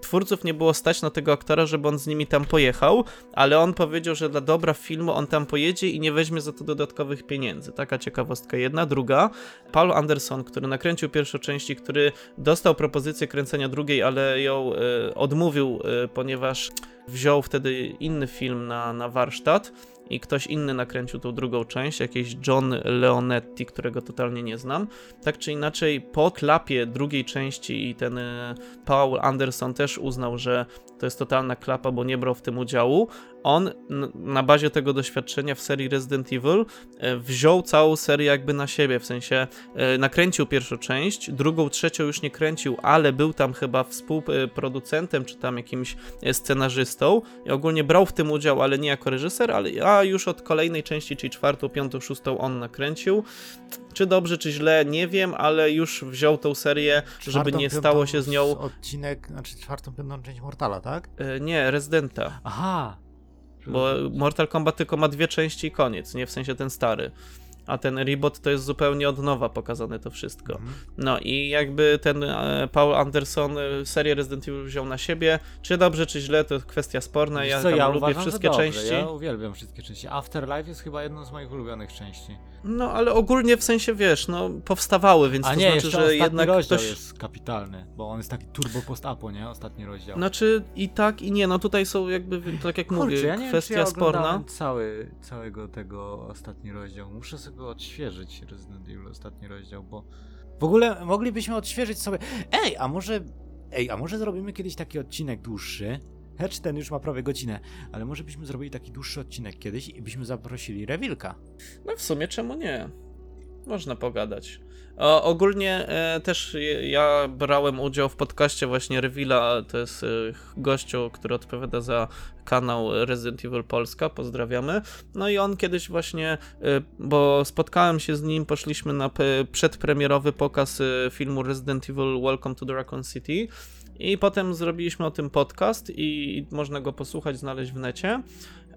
twórców nie było stać na tego aktora, żeby on z nimi tam pojechał, ale on powiedział, że dla dobra filmu on tam pojedzie i nie weźmie za to dodatkowych pieniędzy. Taka ciekawostka jedna. Druga, Paul Anderson, który nakręcił pierwszą część i który dostał propozycję kręcenia drugiej, ale ją e, odmówił, e, ponieważ wziął wtedy inny film na, na warsztat i ktoś inny nakręcił tą drugą część, jakiś John Leonetti, którego totalnie nie znam. Tak czy inaczej, po klapie drugiej części i ten e, Paul Anderson też uznał, że to jest totalna klapa, bo nie brał w tym udziału. On na bazie tego doświadczenia w serii Resident Evil e, wziął całą serię jakby na siebie, w sensie e, nakręcił pierwszą część, drugą, trzecią już nie kręcił, ale był tam chyba współproducentem, czy tam jakimś e, scenarzystą i ogólnie brał w tym udział, ale nie jako reżyser, ale a już od kolejnej części, czyli czwartą, piątą, szóstą on nakręcił. Czy dobrze, czy źle, nie wiem, ale już wziął tą serię, żeby Czwartą, nie piątą stało się z nią... Odcinek, znaczy czwartą, piątą część Mortala, tak? Nie, Residenta. Aha. Bo Mortal Kombat tylko ma dwie części i koniec, nie w sensie ten stary. A ten reboot to jest zupełnie od nowa pokazane to wszystko. Mhm. No i jakby ten e, Paul Anderson e, serię Resident Evil wziął na siebie. Czy dobrze, czy źle, to jest kwestia sporna. Ja co, ja lubię uważam, wszystkie dobrze, części. Ja uwielbiam wszystkie części. Afterlife jest chyba jedną z moich ulubionych części. No ale ogólnie w sensie wiesz, no powstawały, więc A to nie, znaczy, że jednak rozdział ktoś. jest kapitalny, bo on jest taki turbo post-apo, nie? Ostatni rozdział. Znaczy i tak, i nie. No tutaj są jakby, tak jak Kurczę, mówię, ja nie wiem, czy kwestia ja sporna. Cały, całego tego ostatni rozdział. Muszę sobie go odświeżyć, Resident Evil ostatni rozdział, bo w ogóle moglibyśmy odświeżyć sobie. Ej, a może. Ej, a może zrobimy kiedyś taki odcinek dłuższy? Hecz ten już ma prawie godzinę, ale może byśmy zrobili taki dłuższy odcinek kiedyś i byśmy zaprosili Rewilka. No w sumie czemu nie? Można pogadać. Ogólnie e, też ja brałem udział w podcaście właśnie Rewila, to jest e, gościu, który odpowiada za kanał Resident Evil Polska, pozdrawiamy. No i on kiedyś właśnie, e, bo spotkałem się z nim, poszliśmy na przedpremierowy pokaz filmu Resident Evil Welcome to Raccoon City i potem zrobiliśmy o tym podcast i można go posłuchać, znaleźć w necie.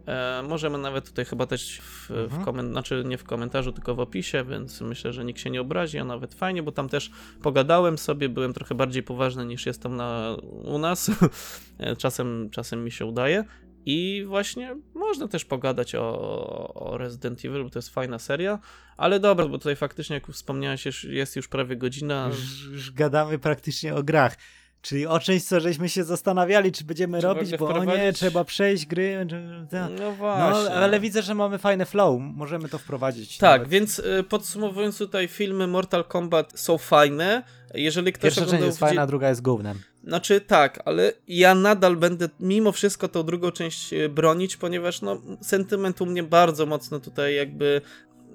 E, możemy nawet tutaj chyba też w, w Mhm. komentarzu, znaczy nie w komentarzu, tylko w opisie, więc myślę, że nikt się nie obrazi, a nawet fajnie, bo tam też pogadałem sobie, byłem trochę bardziej poważny niż jestem na, u nas. Czasem, czasem mi się udaje. I właśnie można też pogadać o, o Resident Evil, bo to jest fajna seria. Ale dobra, bo tutaj faktycznie, jak wspomniałeś, jest już prawie godzina. Już, już gadamy praktycznie o grach. Czyli o czymś, co żeśmy się zastanawiali, czy będziemy Czy robić, bo o nie, trzeba przejść gry. No No, właśnie. ale widzę, że mamy fajne flow, możemy to wprowadzić. Tak, nawet. więc y, podsumowując tutaj, filmy Mortal Kombat są fajne. Jeżeli ktoś Pierwsza część jest fajna, druga jest gównem. Znaczy tak, ale ja nadal będę mimo wszystko tą drugą część e, bronić, ponieważ no sentyment u mnie bardzo mocno tutaj jakby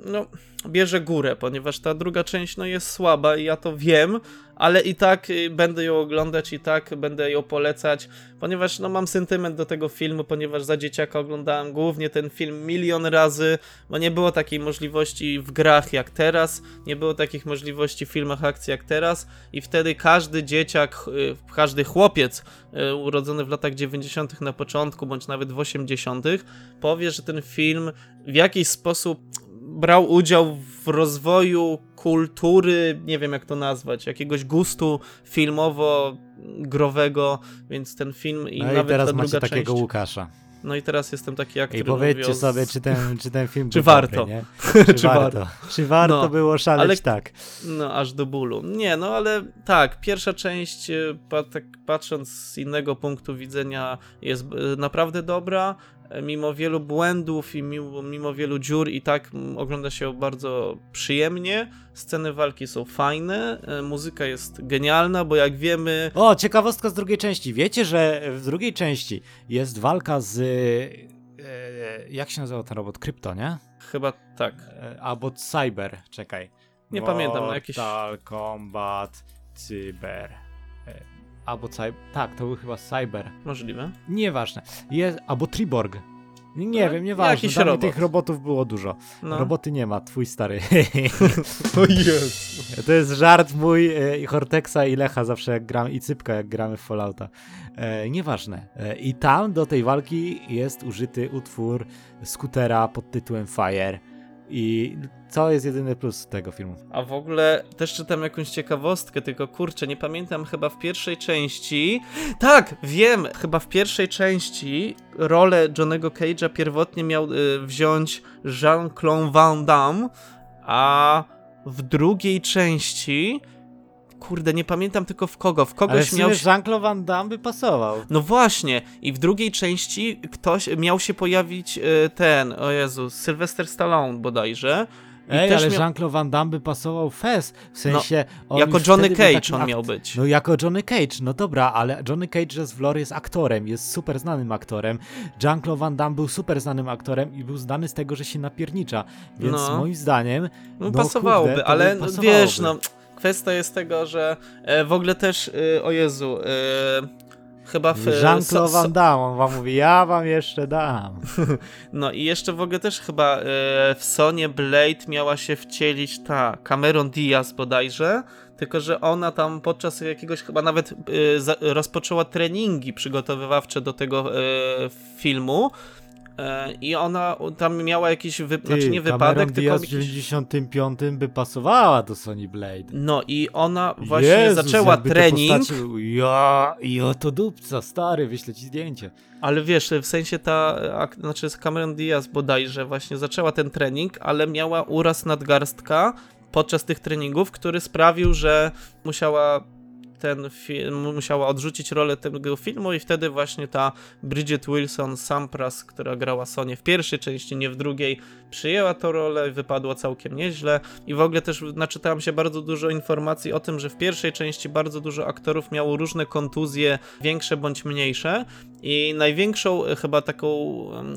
no bierze górę, ponieważ ta druga część no jest słaba i ja to wiem, ale i tak y, będę ją oglądać i tak będę ją polecać, ponieważ no mam sentyment do tego filmu, ponieważ za dzieciaka oglądałem głównie ten film milion razy, bo nie było takiej możliwości w grach jak teraz, nie było takich możliwości w filmach akcji jak teraz i wtedy każdy dzieciak, y, każdy chłopiec y, urodzony w latach 90. na początku, bądź nawet w 80., powie, że ten film w jakiś sposób brał udział w rozwoju kultury, nie wiem jak to nazwać, jakiegoś gustu filmowo-growego, więc ten film i No i nawet teraz ta macie druga takiego część. Łukasza. No i teraz jestem taki jak I powiedzcie sobie, czy ten, czy ten film Czy był warto? Dobry, nie? Czy, Czy warto? Czy warto No, było szaleć ale- tak? No, aż do bólu. Nie, no ale tak, pierwsza część, e, tak patrząc z innego punktu widzenia, jest e, naprawdę dobra. E, Mimo wielu błędów i mimo, mimo wielu dziur, i tak ogląda się bardzo przyjemnie. Sceny walki są fajne, e, muzyka jest genialna, bo jak wiemy, O, ciekawostka z drugiej części. Wiecie, że w drugiej części jest walka z... E, jak się nazywał ten robot? Krypto, nie? chyba tak. E, albo Cyber, czekaj. Nie pamiętam, no jakiś- Mortal Kombat Cyber. Albo Cyber... Tak, to był chyba Cyber. Możliwe. Nieważne. Jest... Albo Triborg. Nie No, wiem, nieważne. Tam robot. tych robotów było dużo. No. Roboty nie ma, twój stary. To jest. To jest żart mój e, i Hortexa i Lecha zawsze jak gramy, i Cypka jak gramy w Fallouta. E, nieważne. E, I tam do tej walki jest użyty utwór skutera pod tytułem Fire. I co jest jedyny plus tego filmu? A w ogóle też czytam jakąś ciekawostkę, tylko kurczę, nie pamiętam chyba w pierwszej części. Tak, wiem, chyba w pierwszej części rolę Johnego Cage'a pierwotnie miał y, wziąć Jean-Claude Van Damme, a w drugiej części. Kurde, nie pamiętam tylko w kogo. W Ale kogoś sumie miał. Jean-Claude Van Damme by pasował. No właśnie, i w drugiej części ktoś miał się pojawić e, ten, o Jezu, Sylvester Stallone bodajże. Ej, też ale miał- Jean-Claude Van Damme by pasował Fez, w sensie... on Jako Johnny Cage on akt- miał być. No jako Johnny Cage, no dobra, ale Johnny Cage z Vlor jest aktorem, jest super znanym aktorem. Jean-Claude Van Damme był super znanym aktorem i był znany z tego, że się napiernicza. Więc No. moim zdaniem No, No, pasowałoby, kurde, ale no, pasowałoby. wiesz, no, kwestia jest tego, że e, w ogóle też, e, o Jezu, e, chyba w... Jean-Claude Van Damme, on wam mówi, ja wam jeszcze dam. No i jeszcze w ogóle też chyba w Sonie Blade miała się wcielić ta Cameron Diaz bodajże, tylko że ona tam podczas jakiegoś chyba nawet rozpoczęła treningi przygotowywawcze do tego filmu i ona tam miała jakiś, wy, Ty, znaczy nie wypadek, tylko Diaz w jakiś... 95 by pasowała do Sony Blade. No i ona właśnie Jezus, zaczęła trening. Ja, i oto dupca, stary, wyślę ci zdjęcie. ale wiesz, w sensie ta, znaczy Cameron Diaz bodajże właśnie zaczęła ten trening, ale miała uraz nadgarstka podczas tych treningów, który sprawił, że musiała ten film, musiała odrzucić rolę tego filmu i wtedy właśnie ta Bridget Wilson Sampras, która grała Sonię w pierwszej części, nie w drugiej, przyjęła tę rolę i wypadła całkiem nieźle. I w ogóle też naczytałem się bardzo dużo informacji o tym, że w pierwszej części bardzo dużo aktorów miało różne kontuzje, większe bądź mniejsze. I największą chyba taką,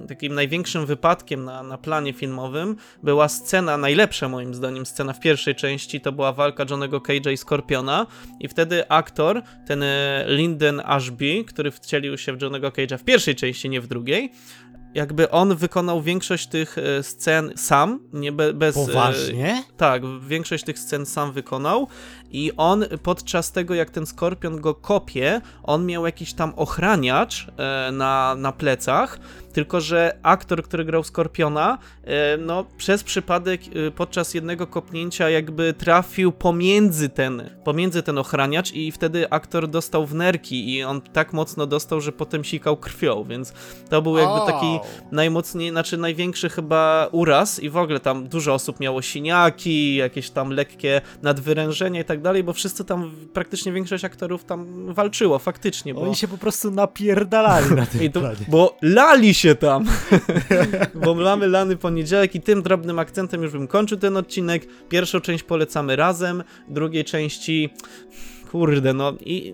takim największym wypadkiem na, na planie filmowym była scena, najlepsza moim zdaniem scena w pierwszej części, to była walka Johnego Cage'a i Skorpiona. I wtedy aktor, ten e, Lyndon Ashby, który wcielił się w Johnego Cage'a w pierwszej części, nie w drugiej, jakby on wykonał większość tych e, scen sam, nie be, bez... e, Poważnie? tak, większość tych scen sam wykonał i on podczas tego, jak ten skorpion go kopie, on miał jakiś tam ochraniacz e, na, na plecach, tylko że aktor, który grał Skorpiona, e, no przez przypadek e, podczas jednego kopnięcia jakby trafił pomiędzy ten, pomiędzy ten ochraniacz i wtedy aktor dostał w nerki i on tak mocno dostał, że potem sikał krwią, więc to był jakby taki najmocniej, znaczy największy chyba uraz i w ogóle tam dużo osób miało siniaki, jakieś tam lekkie nadwyrężenia i tak dalej, bo wszyscy tam, praktycznie większość aktorów tam walczyło faktycznie, bo... Oni się po prostu napierdalali na tym to, bo lali się tam. bo mamy lany poniedziałek i tym drobnym akcentem już bym kończył ten odcinek. Pierwszą część polecamy razem, drugiej części kurde, no i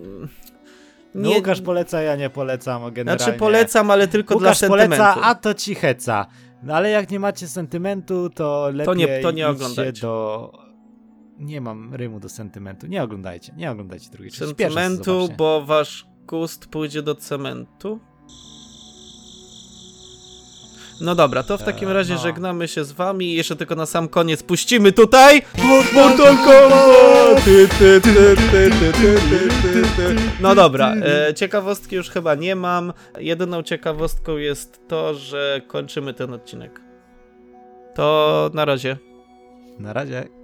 No, Łukasz poleca, ja nie polecam, generalnie. znaczy polecam, ale tylko Łukasz dla sentymentu. poleca, a to ci heca. No ale jak nie macie sentymentu, to lepiej nie- to nie idźcie do nie mam rymu do sentymentu. Nie oglądajcie, nie oglądajcie drugiej części. Sentymentu, bo wasz gust pójdzie do cementu. No dobra, to w e, takim razie no. żegnamy się z wami. Jeszcze tylko na sam koniec puścimy tutaj Mortal Kombat! No dobra, e, ciekawostki już chyba nie mam. Jedyną ciekawostką jest to, że kończymy ten odcinek. To na razie. Na razie.